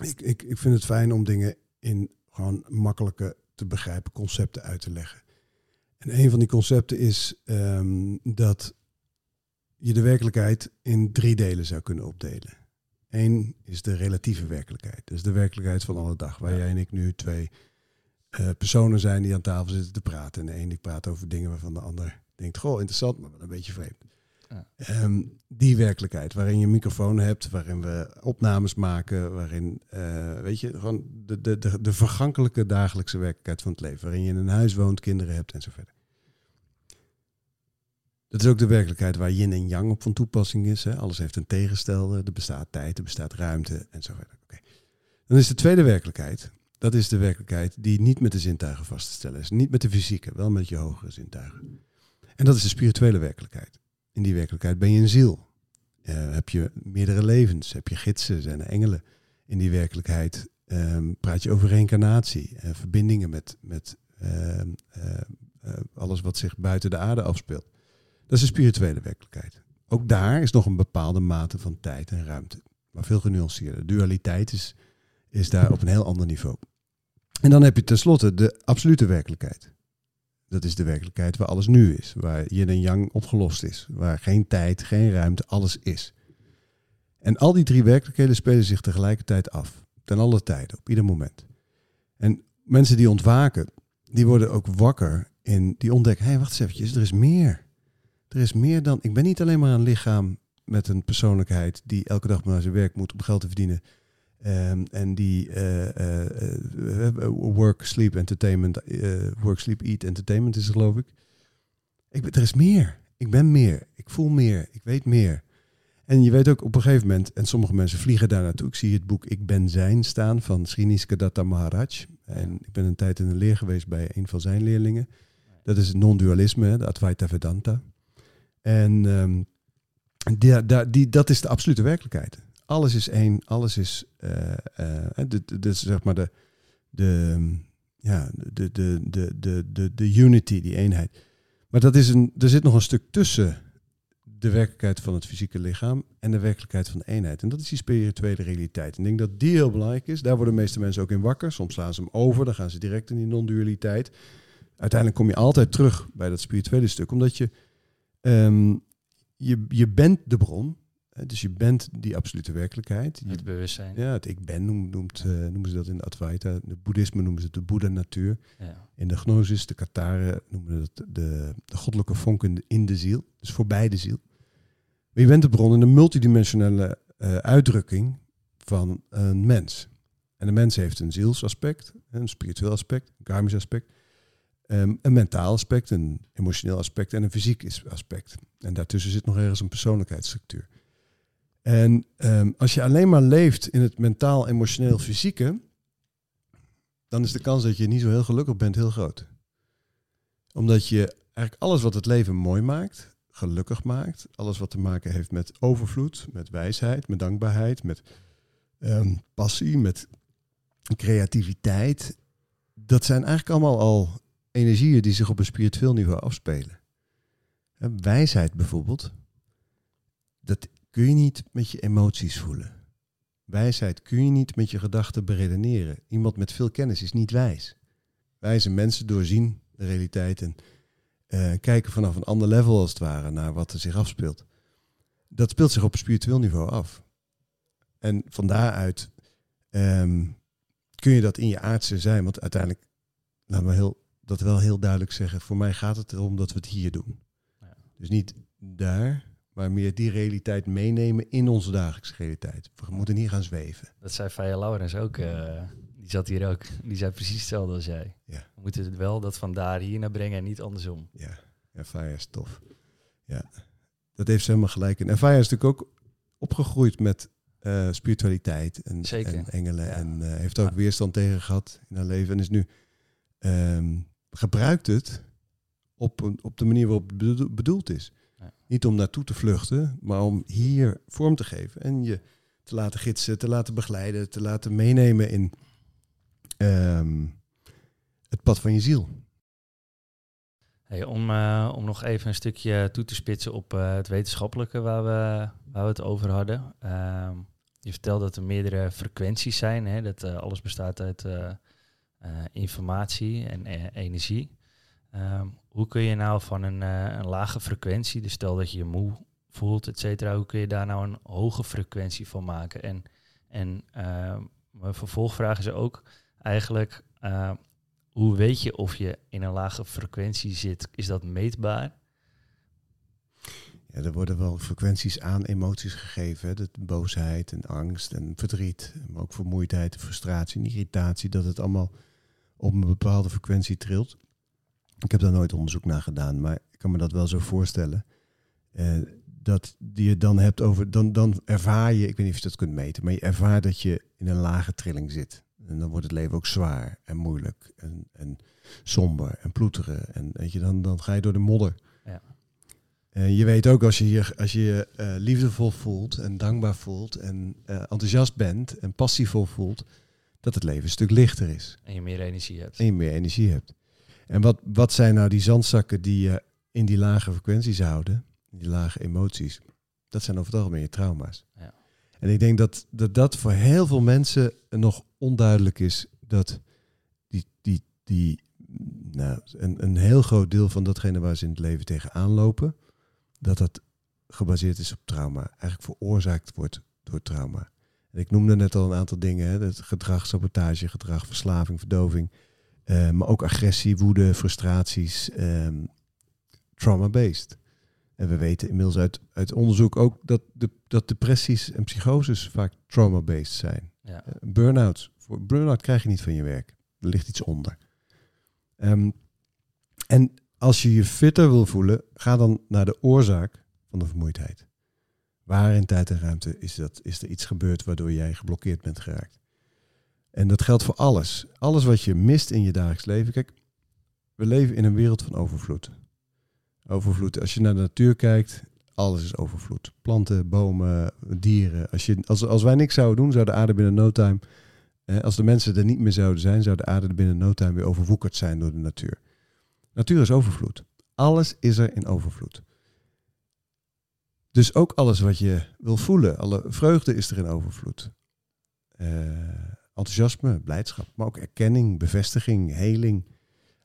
[SPEAKER 1] ik, ik, ik vind het fijn om dingen in gewoon makkelijke te begrijpen concepten uit te leggen. En een van die concepten is ehm, dat je de werkelijkheid in drie delen zou kunnen opdelen. Eén is de relatieve werkelijkheid. Dus de werkelijkheid van alle dag. Waar
[SPEAKER 2] Ja.
[SPEAKER 1] jij en ik nu twee eh, personen zijn die aan tafel zitten te praten. En de een die praat over dingen waarvan de ander denkt, goh, interessant, maar wel een beetje vreemd. Ehm, die werkelijkheid, waarin je een microfoon hebt, waarin we opnames maken, waarin, eh, weet je, gewoon de, de, de, de vergankelijke dagelijkse werkelijkheid van het leven, waarin je in een huis woont, kinderen hebt en zo verder. Dat is ook de werkelijkheid waar yin en yang op van toepassing is. Hè? Alles heeft een tegenstelde, er bestaat tijd, er bestaat ruimte en zo verder. Dan is de tweede werkelijkheid, Dat is de werkelijkheid die niet met de zintuigen vast te stellen is. Niet met de fysieke, wel met je hogere zintuigen. En dat is de spirituele werkelijkheid. In die werkelijkheid ben je een ziel. Uh, heb je meerdere levens, heb je gidsen, zijn er engelen. In die werkelijkheid um, praat je over reïncarnatie en verbindingen met, met uh, uh, alles wat zich buiten de aarde afspeelt. Dat is de spirituele werkelijkheid. Ook daar is nog een bepaalde mate van tijd en ruimte, maar veel genuanceerder. Dualiteit is, is daar op een heel ander niveau. En dan heb je tenslotte de absolute werkelijkheid. Dat is de werkelijkheid waar alles nu is, waar yin en yang opgelost is, waar geen tijd, geen ruimte, alles is. En al die drie werkelijkheden spelen zich tegelijkertijd af, ten alle tijden, op ieder moment. En mensen die ontwaken, die worden ook wakker en die ontdekken, hé, hey, wacht eens eventjes, er is meer. Er is meer dan, ik ben niet alleen maar een lichaam met een persoonlijkheid die elke dag naar zijn werk moet om geld te verdienen. Um, en die uh, uh, work, sleep, entertainment, work, sleep, eat, entertainment is geloof ik. ik. Er is meer. Ik ben meer. Ik voel meer. Ik weet meer. En je weet ook op een gegeven moment, en sommige mensen vliegen daar naartoe. Ik zie het boek Ik ben zijn staan van Srinivas Kadatta Maharaj. En ik ben een tijd in de leer geweest bij een van zijn leerlingen. Dat is het non-dualisme, de Advaita Vedanta. En um, die, die, die, dat is de absolute werkelijkheid. Alles is één, alles is, uh, zeg maar de, de, ja, de, de, de, de, de, de unity, die eenheid. Maar dat is een, er zit nog een stuk tussen de werkelijkheid van het fysieke lichaam en de werkelijkheid van de eenheid. En dat is die spirituele realiteit. En ik denk dat die heel belangrijk is. Daar worden de meeste mensen ook in wakker. Soms slaan ze hem over, dan gaan ze direct in die non-dualiteit. Uiteindelijk kom je altijd terug bij dat spirituele stuk, omdat je, um, je, je bent de bron. Dus je bent die absolute werkelijkheid.
[SPEAKER 2] Het bewustzijn.
[SPEAKER 1] Ja, het ik ben noemt, noemt, uh, noemen ze dat in de Advaita. De boeddhisme noemen ze het de Boeddha-natuur. Ja. In de gnosis, de Kataren noemen het de, de goddelijke vonk in de, in de ziel. Dus voorbij de ziel. Maar je bent de bron in een multidimensionele uh, uitdrukking van een mens. En de mens heeft een zielsaspect, een spiritueel aspect, een karmisch aspect. Um, een mentaal aspect, een emotioneel aspect en een fysiek aspect. En daartussen zit nog ergens een persoonlijkheidsstructuur. En um, als je alleen maar leeft in het mentaal, emotioneel, fysieke, dan is de kans dat je niet zo heel gelukkig bent heel groot. Omdat je eigenlijk alles wat het leven mooi maakt, gelukkig maakt, alles wat te maken heeft met overvloed, met wijsheid, met dankbaarheid, met um, passie, met creativiteit, dat zijn eigenlijk allemaal al energieën die zich op een spiritueel niveau afspelen. Wijsheid bijvoorbeeld, dat kun je niet met je emoties voelen. Wijsheid kun je niet met je gedachten beredeneren. Iemand met veel kennis is niet wijs. Wijze mensen doorzien de realiteit en uh, kijken vanaf een ander level als het ware naar wat er zich afspeelt. Dat speelt zich op spiritueel niveau af. En van daaruit um, kun je dat in je aardse zijn. Want uiteindelijk, laten we heel, dat wel heel duidelijk zeggen, voor mij gaat het erom dat we het hier doen. Ja. Dus niet daar, maar meer die realiteit meenemen in onze dagelijkse realiteit. We moeten hier gaan zweven.
[SPEAKER 2] Dat zei Faya Laurens ook. Uh, die zat hier ook. Die zei precies hetzelfde als jij. Ja. We moeten het wel dat van daar hier naar brengen en niet andersom.
[SPEAKER 1] Ja, ja Faya is tof. Ja, dat heeft ze helemaal gelijk in. En Faya is natuurlijk ook opgegroeid met uh, spiritualiteit en, en engelen. En uh, heeft ook weerstand tegen gehad in haar leven. En is nu um, gebruikt het op, op de manier waarop het bedoeld is. Niet om naartoe te vluchten, maar om hier vorm te geven en je te laten gidsen, te laten begeleiden, te laten meenemen in um, het pad van je ziel.
[SPEAKER 2] Om, uh, om nog even een stukje toe te spitsen op uh, het wetenschappelijke waar we, waar we het over hadden. Uh, je vertelde dat er meerdere frequenties zijn, hè, dat uh, alles bestaat uit informatie en energie. Um, hoe kun je nou van een, uh, een lage frequentie, dus stel dat je je moe voelt, et cetera, hoe kun je daar nou een hoge frequentie van maken? En, en uh, mijn vervolgvraag is ook eigenlijk, uh, hoe weet je of je in een lage frequentie zit? Is dat meetbaar?
[SPEAKER 1] Ja, er worden wel frequenties aan emoties gegeven. Boosheid en angst en verdriet, maar ook vermoeidheid, frustratie en irritatie, dat het allemaal op een bepaalde frequentie trilt. Ik heb daar nooit onderzoek naar gedaan, maar ik kan me dat wel zo voorstellen. Uh, dat die je dan hebt over, dan, dan ervaar je, ik weet niet of je dat kunt meten, maar je ervaart dat je in een lage trilling zit. En dan wordt het leven ook zwaar en moeilijk en, en somber en ploeteren. En weet je, dan, dan ga je door de modder.
[SPEAKER 2] Ja.
[SPEAKER 1] En je weet ook als je je, als je, je eh, liefdevol voelt en dankbaar voelt en eh, enthousiast bent en passievol voelt, dat het leven een stuk lichter is.
[SPEAKER 2] En je meer energie hebt.
[SPEAKER 1] En je meer energie hebt. En wat, wat zijn nou die zandzakken die je in die lage frequenties houden, die lage emoties? Dat zijn over het algemeen je trauma's.
[SPEAKER 2] Ja.
[SPEAKER 1] En ik denk dat, dat dat voor heel veel mensen nog onduidelijk is dat die, die, die nou, een, een heel groot deel van datgene waar ze in het leven tegenaan lopen, dat dat gebaseerd is op trauma. Eigenlijk veroorzaakt wordt door trauma. En ik noemde net al een aantal dingen. Hè, het gedrag, sabotage, gedrag, verslaving, verdoving. Eh, maar ook agressie, woede, frustraties. ehm, trauma-based. En we weten inmiddels uit, uit onderzoek ook dat, de, dat depressies en psychoses vaak trauma-based zijn.
[SPEAKER 2] Ja.
[SPEAKER 1] Eh, Burn-outs. Voor burn-out krijg je niet van je werk. Er ligt iets onder. Ehm, en als je je fitter wil voelen, ga dan naar de oorzaak van de vermoeidheid. Waar in tijd en ruimte is, dat, is er iets gebeurd waardoor jij geblokkeerd bent geraakt? En dat geldt voor alles. Alles wat je mist in je dagelijks leven. Kijk, we leven in een wereld van overvloed. Overvloed. Als je naar de natuur kijkt, alles is overvloed. Planten, bomen, dieren. Als, je, als, als wij niks zouden doen, zou de aarde binnen no time... als de mensen er niet meer zouden zijn, zou de aarde binnen no time weer overwoekerd zijn door de natuur. Natuur is overvloed. Alles is er in overvloed. Dus ook alles wat je wil voelen, alle vreugde is er in overvloed. Eh, enthousiasme, blijdschap, maar ook erkenning, bevestiging, heling.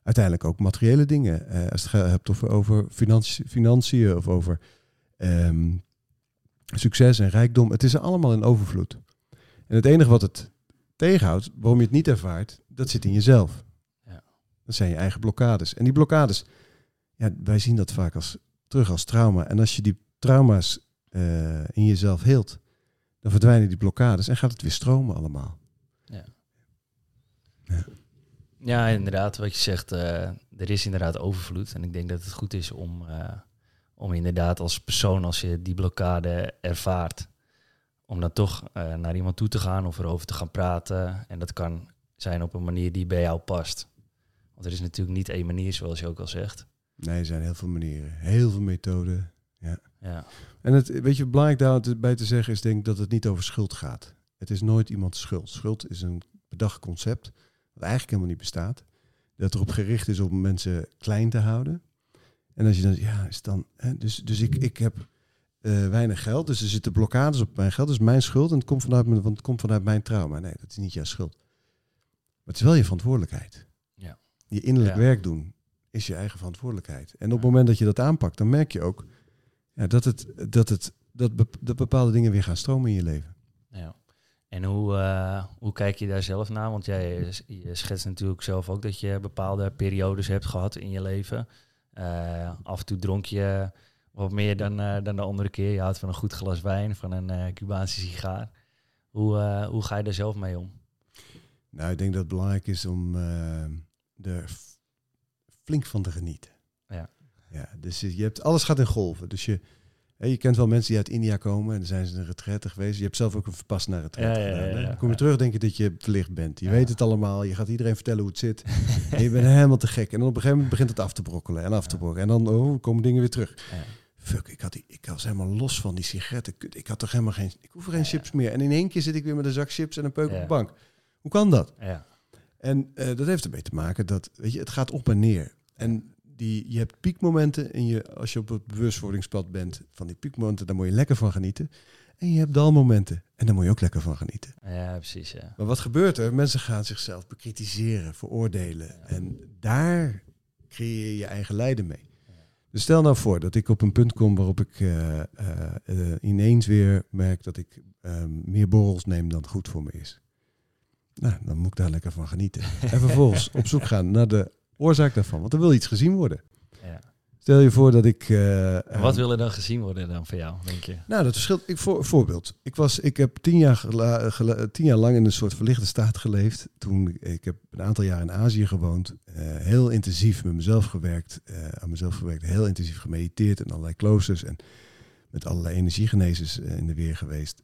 [SPEAKER 1] Uiteindelijk ook materiële dingen. Eh, als je het hebt over, over financi- financiën of over ehm, succes en rijkdom. Het is er allemaal in overvloed. En het enige wat het tegenhoudt, waarom je het niet ervaart, dat zit in jezelf.
[SPEAKER 2] Ja.
[SPEAKER 1] Dat zijn je eigen blokkades. En die blokkades, ja, wij zien dat vaak als, terug als trauma. En als je die trauma's eh, in jezelf heelt, dan verdwijnen die blokkades en gaat het weer stromen allemaal.
[SPEAKER 2] Ja, inderdaad, wat je zegt, eh, er is inderdaad overvloed. En ik denk dat het goed is om, eh, om inderdaad als persoon, als je die blokkade ervaart, om dan toch eh, naar iemand toe te gaan of erover te gaan praten. En dat kan zijn op een manier die bij jou past. Want er is natuurlijk niet één manier, zoals je ook al zegt.
[SPEAKER 1] Nee, er zijn heel veel manieren, heel veel methoden.
[SPEAKER 2] Ja,
[SPEAKER 1] En het, weet je, belangrijk daarbij te zeggen is denk ik dat het niet over schuld gaat. Het is nooit iemands schuld. Schuld is een bedacht concept dat eigenlijk helemaal niet bestaat. Dat erop gericht is om mensen klein te houden. En als je dan, ja, is dan, hè, dus, dus ik, ik heb eh, weinig geld, dus er zitten blokkades op mijn geld, dus mijn schuld en het komt vanuit, mijn, want het komt vanuit mijn trauma. Nee, dat is niet jouw schuld. Maar het is wel je verantwoordelijkheid.
[SPEAKER 2] Ja.
[SPEAKER 1] Je innerlijk
[SPEAKER 2] Ja.
[SPEAKER 1] werk doen is je eigen verantwoordelijkheid. En op het moment dat je dat aanpakt, dan merk je ook ja, dat, het, dat, het, dat bepaalde dingen weer gaan stromen in je leven.
[SPEAKER 2] ja. En hoe, eh, hoe kijk je daar zelf naar? Want jij je schetst natuurlijk zelf ook dat je bepaalde periodes hebt gehad in je leven. Eh, af en toe dronk je wat meer dan, eh, dan de andere keer. Je houdt van een goed glas wijn, van een Cubaanse sigaar. Hoe, hoe ga je daar zelf mee om?
[SPEAKER 1] Nou, ik denk dat het belangrijk is om er flink van te genieten.
[SPEAKER 2] Ja.
[SPEAKER 1] ja dus je hebt, alles gaat in golven. Dus je, je kent wel mensen die uit India komen en dan zijn ze een retraite geweest. Je hebt zelf ook een verpassende retraite
[SPEAKER 2] Ja,
[SPEAKER 1] gedaan,
[SPEAKER 2] ja.
[SPEAKER 1] Dan kom je terug, denk je dat je verlicht bent. Je weet het allemaal, je gaat iedereen vertellen hoe het zit. [LAUGHS] en je bent helemaal te gek. En dan op een gegeven moment begint het af te brokkelen en af te brokkelen. En dan oh, komen dingen weer terug. Fuck, ik, had die, ik was helemaal los van die sigaretten. Ik had toch helemaal geen... Ik hoef geen chips meer. En in één keer zit ik weer met een zak chips en een peuk op de bank. Hoe kan dat?
[SPEAKER 2] Ja,
[SPEAKER 1] En eh, dat heeft ermee te maken dat, weet je, het gaat op en neer. En die, je hebt piekmomenten en je, als je op het bewustwordingspad bent van die piekmomenten, daar moet je lekker van genieten. En je hebt dalmomenten en daar moet je ook lekker van genieten.
[SPEAKER 2] ja precies. Ja.
[SPEAKER 1] Maar wat gebeurt er? Mensen gaan zichzelf bekritiseren, veroordelen. En daar creëer je je eigen lijden mee. Dus stel nou voor dat ik op een punt kom waarop ik eh, eh, eh, ineens weer merk dat ik ehm, meer borrels neem dan goed voor me is. Nou, dan moet ik daar lekker van genieten. [LAUGHS] En vervolgens op zoek gaan naar de oorzaak daarvan. Want er wil iets gezien worden.
[SPEAKER 2] Ja.
[SPEAKER 1] Stel je voor dat ik... eh,
[SPEAKER 2] En wat wil er dan gezien worden dan voor jou, denk je?
[SPEAKER 1] nou, dat verschilt. Ik, voor, voorbeeld. Ik, was, ik heb tien jaar, gela- gela- tien jaar lang in een soort verlichte staat geleefd. Toen, ik heb een aantal jaar in Azië gewoond. eh, heel intensief met mezelf gewerkt. eh, aan mezelf gewerkt. Heel intensief gemediteerd in allerlei kloosters. En met allerlei energiegenezers in de weer geweest.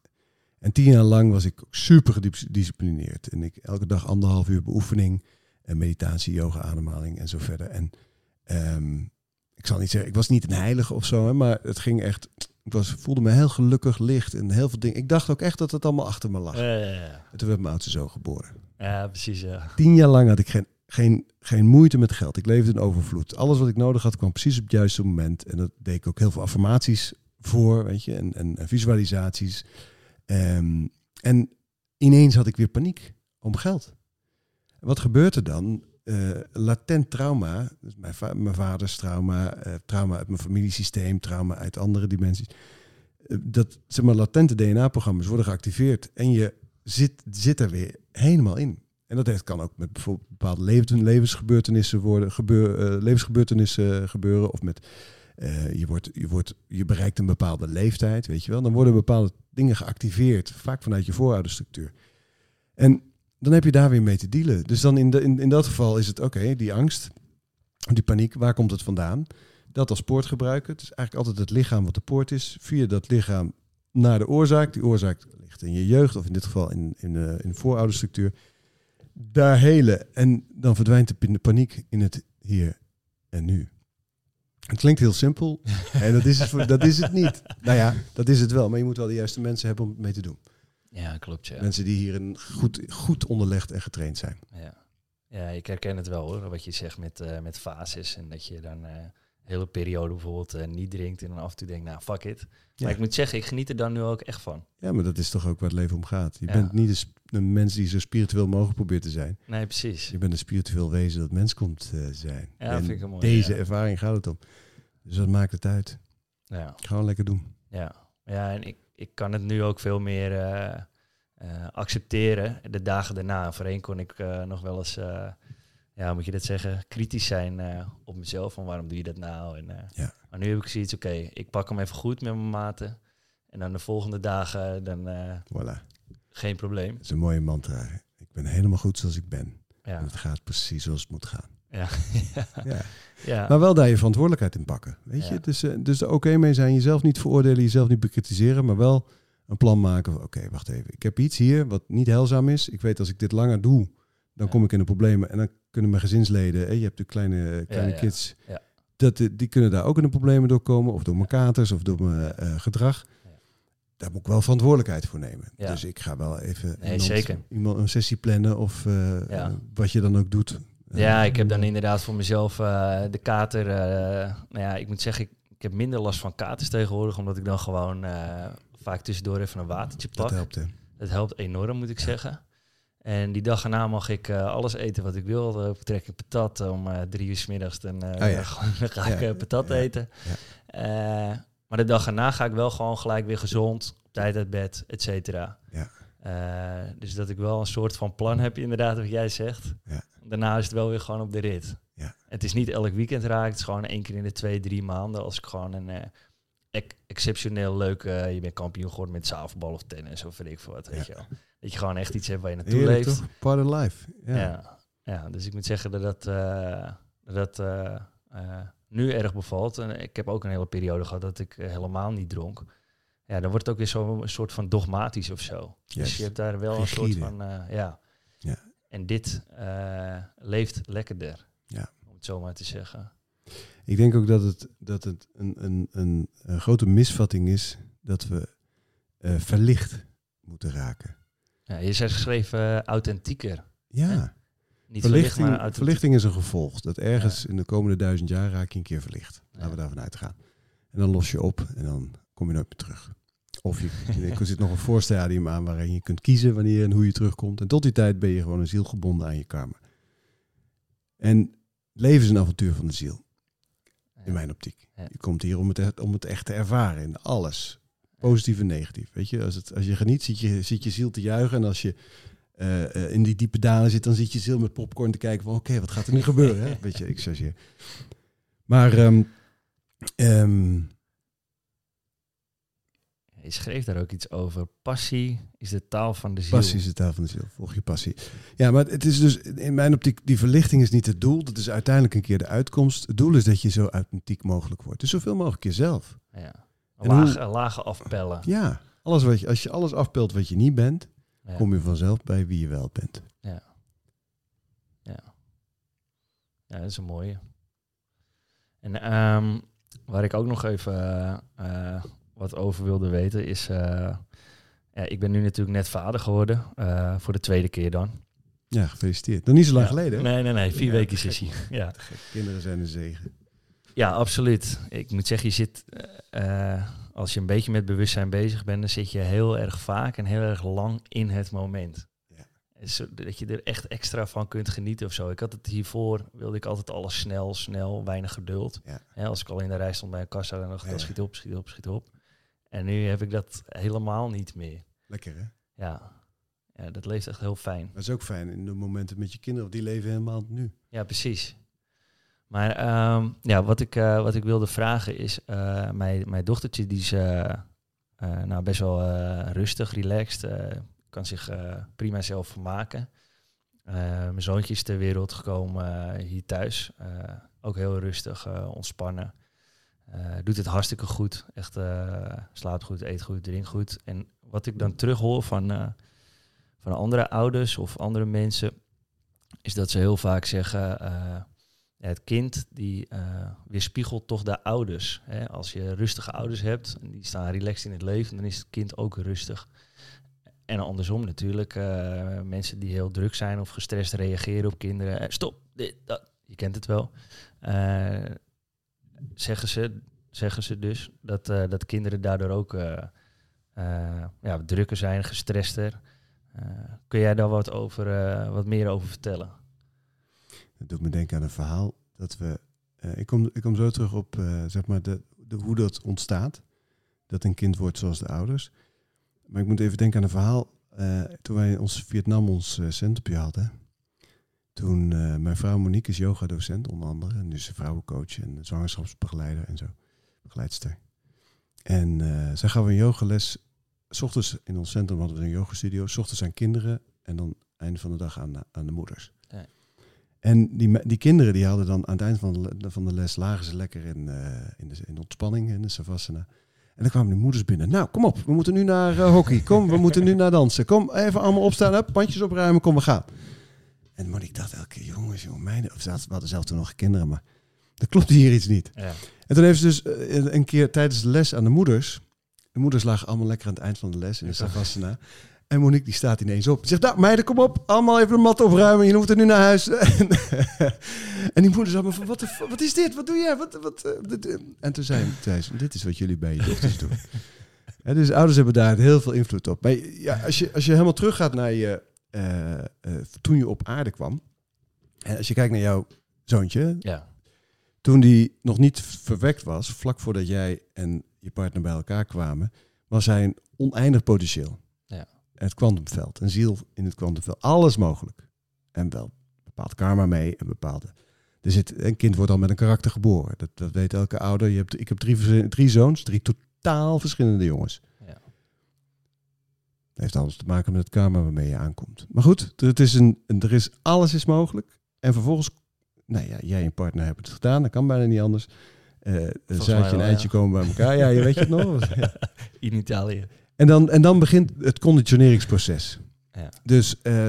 [SPEAKER 1] En tien jaar lang was ik super gedisciplineerd. En ik elke dag anderhalf uur beoefening en meditatie, yoga, ademhaling en zo verder. En ehm, ik zal niet zeggen, ik was niet een heilige of zo, hè, maar het ging echt. Ik was, voelde me heel gelukkig, licht en heel veel dingen. Ik dacht ook echt dat het allemaal achter me lag.
[SPEAKER 2] Ja, ja, ja.
[SPEAKER 1] En toen werd mijn oudste zoon geboren.
[SPEAKER 2] ja, precies. Ja.
[SPEAKER 1] Tien jaar lang had ik geen, geen, geen moeite met geld. Ik leefde in overvloed. Alles wat ik nodig had kwam precies op het juiste moment. En dat deed ik ook heel veel affirmaties voor, weet je, en, en, en visualisaties. Ehm, en ineens had ik weer paniek om geld. Wat gebeurt er dan? Eh, latent trauma, dus mijn, mijn vaders trauma, eh, trauma uit mijn familiesysteem, trauma uit andere dimensies. Eh, dat zeg maar latente DNA-programma's worden geactiveerd en je zit, zit er weer helemaal in. En dat heeft, kan ook met bijvoorbeeld bepaalde levens, levensgebeurtenissen worden, gebeur, levensgebeurtenissen gebeuren of met je, wordt, je, wordt, je bereikt een bepaalde leeftijd, weet je wel. Dan worden bepaalde dingen geactiveerd, vaak vanuit je voorouderstructuur. En dan heb je daar weer mee te dealen. Dus dan in, de, in, in dat geval is het, oké, die angst, die paniek, waar komt het vandaan? Dat als poort gebruiken. Het is eigenlijk altijd het lichaam wat de poort is. Via dat lichaam naar de oorzaak. Die oorzaak ligt in je jeugd, of in dit geval in, in, eh, in de voorouderstructuur. Daar helen. En dan verdwijnt de paniek in het hier en nu. Het klinkt heel simpel. [LAUGHS] en dat is, het voor, dat is het niet. Nou ja, dat is het wel. Maar je moet wel de juiste mensen hebben om het mee te doen.
[SPEAKER 2] Ja, klopt. Ja.
[SPEAKER 1] Mensen die hierin goed, goed onderlegd en getraind zijn.
[SPEAKER 2] Ja. ja, ik herken het wel hoor, wat je zegt met, eh, met fases. En dat je dan eh, een hele periode bijvoorbeeld eh, niet drinkt en dan af en toe denkt, nou fuck it.
[SPEAKER 1] Ja.
[SPEAKER 2] Maar ik moet zeggen, ik geniet er dan nu ook echt van.
[SPEAKER 1] Ja, maar dat is toch ook waar het leven om gaat. Je
[SPEAKER 2] Ja.
[SPEAKER 1] bent niet een, een mens die zo spiritueel mogelijk probeert te zijn.
[SPEAKER 2] Nee, precies.
[SPEAKER 1] Je bent een spiritueel wezen dat mens komt zijn.
[SPEAKER 2] Ja,
[SPEAKER 1] en
[SPEAKER 2] vind ik een mooie,
[SPEAKER 1] deze ervaring gaat het om. Dus dat maakt het uit.
[SPEAKER 2] Ja,
[SPEAKER 1] Gewoon lekker doen.
[SPEAKER 2] ja. ja en ik, ik kan het nu ook veel meer eh, eh, accepteren de dagen daarna. Voorheen kon ik eh, nog wel eens, ja, moet je dat zeggen, kritisch zijn op mezelf. Van waarom doe je dat nou? En,
[SPEAKER 1] Ja.
[SPEAKER 2] Maar nu heb ik zoiets, oké, ik pak hem even goed met mijn maten. En dan de volgende dagen, dan
[SPEAKER 1] Voilà.
[SPEAKER 2] geen probleem.
[SPEAKER 1] Dat is een mooie mantra. Ik ben helemaal goed zoals ik ben.
[SPEAKER 2] Ja,
[SPEAKER 1] En het gaat precies zoals het moet gaan.
[SPEAKER 2] Ja. [LAUGHS]
[SPEAKER 1] Ja.
[SPEAKER 2] ja.
[SPEAKER 1] Maar wel daar je verantwoordelijkheid in pakken. Weet je? Dus, eh, dus er oké mee zijn. Jezelf niet veroordelen, jezelf niet bekritiseren. Maar wel een plan maken. Oké, wacht even. Ik heb iets hier wat niet heilzaam is. Ik weet als ik dit langer doe, dan kom ik in de problemen. En dan kunnen mijn gezinsleden, hè, je hebt de kleine, kleine
[SPEAKER 2] ja.
[SPEAKER 1] kids,
[SPEAKER 2] Ja.
[SPEAKER 1] Dat, eh, die kunnen daar ook in de problemen doorkomen. Of door mijn katers of door mijn eh, gedrag. Daar moet ik wel verantwoordelijkheid voor nemen.
[SPEAKER 2] Ja.
[SPEAKER 1] Dus ik ga wel even
[SPEAKER 2] Nee,
[SPEAKER 1] iemand, een sessie plannen of eh,
[SPEAKER 2] Ja.
[SPEAKER 1] eh, wat je dan ook doet.
[SPEAKER 2] Ja, ik heb dan inderdaad voor mezelf eh, de kater. eh, nou ja, ik moet zeggen, ik, ik heb minder last van katers tegenwoordig, omdat ik dan gewoon eh, vaak tussendoor even een watertje pak.
[SPEAKER 1] Dat helpt, hè.
[SPEAKER 2] Dat helpt enorm, moet ik zeggen. En die dag erna mag ik alles eten wat ik wil. Dan trek ik patat om drie uur s middags. Dan,
[SPEAKER 1] Oh ja.
[SPEAKER 2] gewoon, [LAUGHS] dan ga ik
[SPEAKER 1] Ja.
[SPEAKER 2] patat eten. Maar de dag erna ga ik wel gewoon gelijk weer gezond, op tijd uit bed, et cetera. Eh, dus dat ik wel een soort van plan heb, inderdaad, wat jij zegt.
[SPEAKER 1] Ja.
[SPEAKER 2] Daarna is het wel weer gewoon op de rit.
[SPEAKER 1] Ja.
[SPEAKER 2] Het is niet elk weekend raak, het is gewoon één keer in de twee, drie maanden. Als ik gewoon een eh, ex- exceptioneel leuk, eh, je bent kampioen geworden met zaalvoetbal of tennis of weet ik veel wat, weet
[SPEAKER 1] Ja.
[SPEAKER 2] je wel. Dat je gewoon echt iets hebt waar je naartoe
[SPEAKER 1] Heerlijk,
[SPEAKER 2] leeft.
[SPEAKER 1] toch? Part of life. Ja.
[SPEAKER 2] Ja. Ja. dus ik moet zeggen dat dat, dat, nu erg bevalt. En ik heb ook een hele periode gehad dat ik helemaal niet dronk. Ja, dan wordt het ook weer zo'n soort van dogmatisch of zo. Dus je hebt daar wel een soort van, eh, ja.
[SPEAKER 1] Ja.
[SPEAKER 2] En dit eh, leeft lekkerder,
[SPEAKER 1] Ja.
[SPEAKER 2] om het zo maar te zeggen.
[SPEAKER 1] Ik denk ook dat het, dat het een, een, een, een grote misvatting is dat we eh, verlicht moeten raken.
[SPEAKER 2] Ja, je zegt geschreven authentieker.
[SPEAKER 1] Ja,
[SPEAKER 2] Niet verlicht,
[SPEAKER 1] verlichting,
[SPEAKER 2] maar authentiek.
[SPEAKER 1] verlichting is een gevolg. Dat ergens in de komende duizend jaar raak je een keer verlicht. Laten we daarvan uitgaan. En dan los je op en dan kom je nooit meer terug. Of je, er zit nog een voorstadium aan waarin je kunt kiezen wanneer en hoe je terugkomt. En tot die tijd ben je gewoon een ziel gebonden aan je karma. En leven is een avontuur van de ziel. In mijn optiek. Je komt hier om het, echt- om het echt te ervaren in alles. Positief en negatief. Weet je, als, het, als je geniet, zit je, zit je ziel te juichen. En als je eh, eh, in die diepe dalen zit, dan zit je ziel met popcorn te kijken van oké, wat gaat er nu gebeuren? Hè? [LAUGHS] Weet je, ik chargeer. Maar ehm,
[SPEAKER 2] Je schreef daar ook iets over. Passie is de taal van de ziel.
[SPEAKER 1] passie is de taal van de ziel. Volg je passie. Ja, maar het is dus in mijn optiek, die verlichting is niet het doel. Dat is uiteindelijk een keer de uitkomst. Het doel is dat je zo authentiek mogelijk wordt. Dus zoveel mogelijk jezelf.
[SPEAKER 2] Ja. Laag, lage afpellen.
[SPEAKER 1] Ja, Alles wat je, als je alles afbeeldt wat je niet bent,
[SPEAKER 2] Ja.
[SPEAKER 1] kom je vanzelf bij wie je wel bent.
[SPEAKER 2] Ja, dat is een mooie. En ehm, waar ik ook nog even eh, wat over wilde weten is... eh, ja, ik ben nu natuurlijk net vader geworden. eh, voor de tweede keer dan.
[SPEAKER 1] Ja, gefeliciteerd. Nog niet zo lang
[SPEAKER 2] Ja.
[SPEAKER 1] geleden. hè?
[SPEAKER 2] Nee, nee, nee. Vier
[SPEAKER 1] Ja,
[SPEAKER 2] weken is hij. Ja.
[SPEAKER 1] Kinderen zijn een zegen.
[SPEAKER 2] ja, absoluut. Ik moet zeggen, je zit... eh, als je een beetje met bewustzijn bezig bent... dan zit je heel erg vaak en heel erg lang in het moment.
[SPEAKER 1] Ja.
[SPEAKER 2] Dat je er echt extra van kunt genieten of zo. Ik had het hiervoor, wilde ik altijd alles snel, snel, weinig geduld.
[SPEAKER 1] Ja.
[SPEAKER 2] Hè, als ik al in de rij stond bij een kassa, dan dacht ik,
[SPEAKER 1] Ja.
[SPEAKER 2] "Oh, schiet op, schiet op, schiet op. En nu heb ik dat helemaal niet meer.
[SPEAKER 1] Lekker hè?
[SPEAKER 2] Ja, ja dat leeft echt heel fijn.
[SPEAKER 1] Dat is ook fijn in de momenten met je kinderen, die leven helemaal nu.
[SPEAKER 2] Ja, precies. Maar ehm, ja, wat, ik, eh, wat ik wilde vragen is, eh, mijn, mijn dochtertje die is eh, nou, best wel rustig, relaxed, kan zich prima zelf vermaken. Mijn zoontje is ter wereld gekomen hier thuis, ook heel rustig, ontspannen. Eh, doet het hartstikke goed, echt eh, slaapt goed, eet goed, drinkt goed. En wat ik dan terughoor van, eh, van andere ouders of andere mensen, is dat ze heel vaak zeggen, het kind die weerspiegelt toch de ouders. Hè? Als je rustige ouders hebt en die staan relaxed in het leven, dan is het kind ook rustig. En andersom natuurlijk, mensen die heel druk zijn of gestrest reageren op kinderen. Stop, dit, dat, je kent het wel. Eh, zeggen, ze, zeggen ze dus dat, eh, dat kinderen daardoor ook eh, eh, ja, drukker zijn, gestrester. Kun jij daar wat, over, wat meer over vertellen?
[SPEAKER 1] Dat doet me denken aan een verhaal dat we. ik, kom, ik kom zo terug op zeg maar de, de, hoe dat ontstaat. Dat een kind wordt zoals de ouders. Maar ik moet even denken aan een verhaal. toen wij in ons Vietnam ons centrumje hadden. Toen eh, mijn vrouw Monique is yoga-docent onder andere. En dus vrouwencoach en zwangerschapsbegeleider en zo. Begeleidster. En eh, zij gaf een yogales. S ochtends in ons centrum hadden we een yogastudio. S ochtends aan kinderen. En dan einde van de dag aan, aan de moeders.
[SPEAKER 2] Ja.
[SPEAKER 1] En die, die kinderen die hadden dan aan het eind van de, van de les lagen ze lekker in, eh, in, de, in ontspanning, in de savasana. En dan kwamen die moeders binnen. Nou, kom op, we moeten nu naar hockey. Kom, we moeten nu naar dansen. Kom, even allemaal opstaan, up, pandjes opruimen, kom, we gaan. En Monique dacht elke keer, jongens, jongen, meiden. Of ze hadden zelf toen nog kinderen, maar er klopte hier iets niet.
[SPEAKER 2] Ja.
[SPEAKER 1] En toen heeft ze dus eh, een keer tijdens de les aan de moeders. De moeders lagen allemaal lekker aan het eind van de les in de savasana. En Monique die staat ineens op. Zegt, nou meiden, kom op. Allemaal even de mat opruimen. Je hoeft er nu naar huis. [LAUGHS] en die moeder zei, maar van, wat, de wat is dit? Wat doe jij? Wat, wat, eh, dit, eh?" En toen zei, ze, dit is wat jullie bij je dochters doen. [LAUGHS] Hè, dus ouders hebben daar heel veel invloed op. Maar ja, als, je, als je helemaal teruggaat naar je, toen je op aarde kwam. En als je kijkt naar jouw zoontje,
[SPEAKER 2] ja.
[SPEAKER 1] toen die nog niet verwekt was, vlak voordat jij en je partner bij elkaar kwamen, was hij een oneindig potentieel.
[SPEAKER 2] Ja.
[SPEAKER 1] Het kwantumveld, een ziel in het kwantumveld, alles mogelijk. En wel bepaald karma mee en bepaalde. Er zit, een kind wordt al met een karakter geboren. Dat, dat weet elke ouder. Je hebt, ik heb drie, drie zoons, drie totaal verschillende jongens. Dat heeft alles te maken met het karma waarmee je aankomt. Maar goed, het is een, er is, alles is mogelijk. En vervolgens, nou ja, jij en partner hebben het gedaan. Dat kan bijna niet anders. Een
[SPEAKER 2] Volgens
[SPEAKER 1] zaadje en eitje
[SPEAKER 2] ja.
[SPEAKER 1] komen bij elkaar. Ja, je weet je het nog? [LAUGHS] Ja.
[SPEAKER 2] In Italië.
[SPEAKER 1] En, dan, en dan begint het conditioneringsproces.
[SPEAKER 2] Ja.
[SPEAKER 1] Dus eh,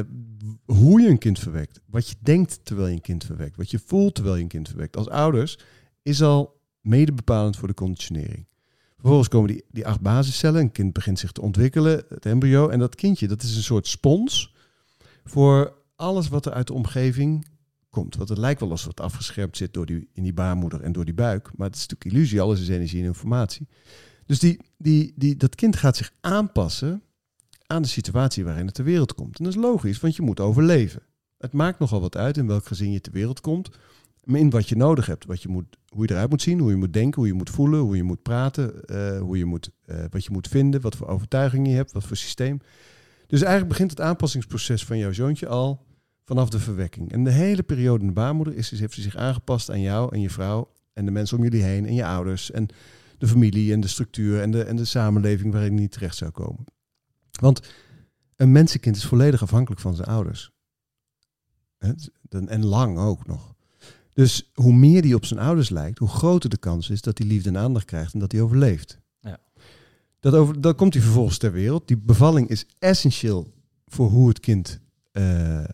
[SPEAKER 1] hoe je een kind verwekt, wat je denkt terwijl je een kind verwekt, wat je voelt terwijl je een kind verwekt, als ouders, is al mede bepalend voor de conditionering. Vervolgens komen die, die acht basiscellen, een kind begint zich te ontwikkelen, het embryo, en dat kindje, dat is een soort spons voor alles wat er uit de omgeving komt. Want het lijkt wel alsof het afgeschermd zit door die, in die baarmoeder en door die buik, maar het is natuurlijk illusie, alles is energie en informatie. Dus die, die, die, dat kind gaat zich aanpassen aan de situatie waarin het ter wereld komt. En dat is logisch, want je moet overleven. Het maakt nogal wat uit in welk gezin je ter wereld komt. In wat je nodig hebt. Wat je moet, hoe je eruit moet zien, hoe je moet denken, hoe je moet voelen, hoe je moet praten, eh, hoe je moet, eh, wat je moet vinden, wat voor overtuigingen je hebt, wat voor systeem. Dus eigenlijk begint het aanpassingsproces van jouw zoontje al vanaf de verwekking. En de hele periode in de baarmoeder is, heeft ze zich aangepast aan jou en je vrouw en de mensen om jullie heen en je ouders en de familie en de structuur en de, en de samenleving waarin je niet terecht zou komen. Want een mensenkind is volledig afhankelijk van zijn ouders. En lang ook nog. Dus hoe meer die op zijn ouders lijkt, hoe groter de kans is dat hij liefde en aandacht krijgt en dat hij overleeft.
[SPEAKER 2] Ja.
[SPEAKER 1] Dat over, dan komt hij vervolgens ter wereld. Die bevalling is essentieel voor hoe het kind eh, eh,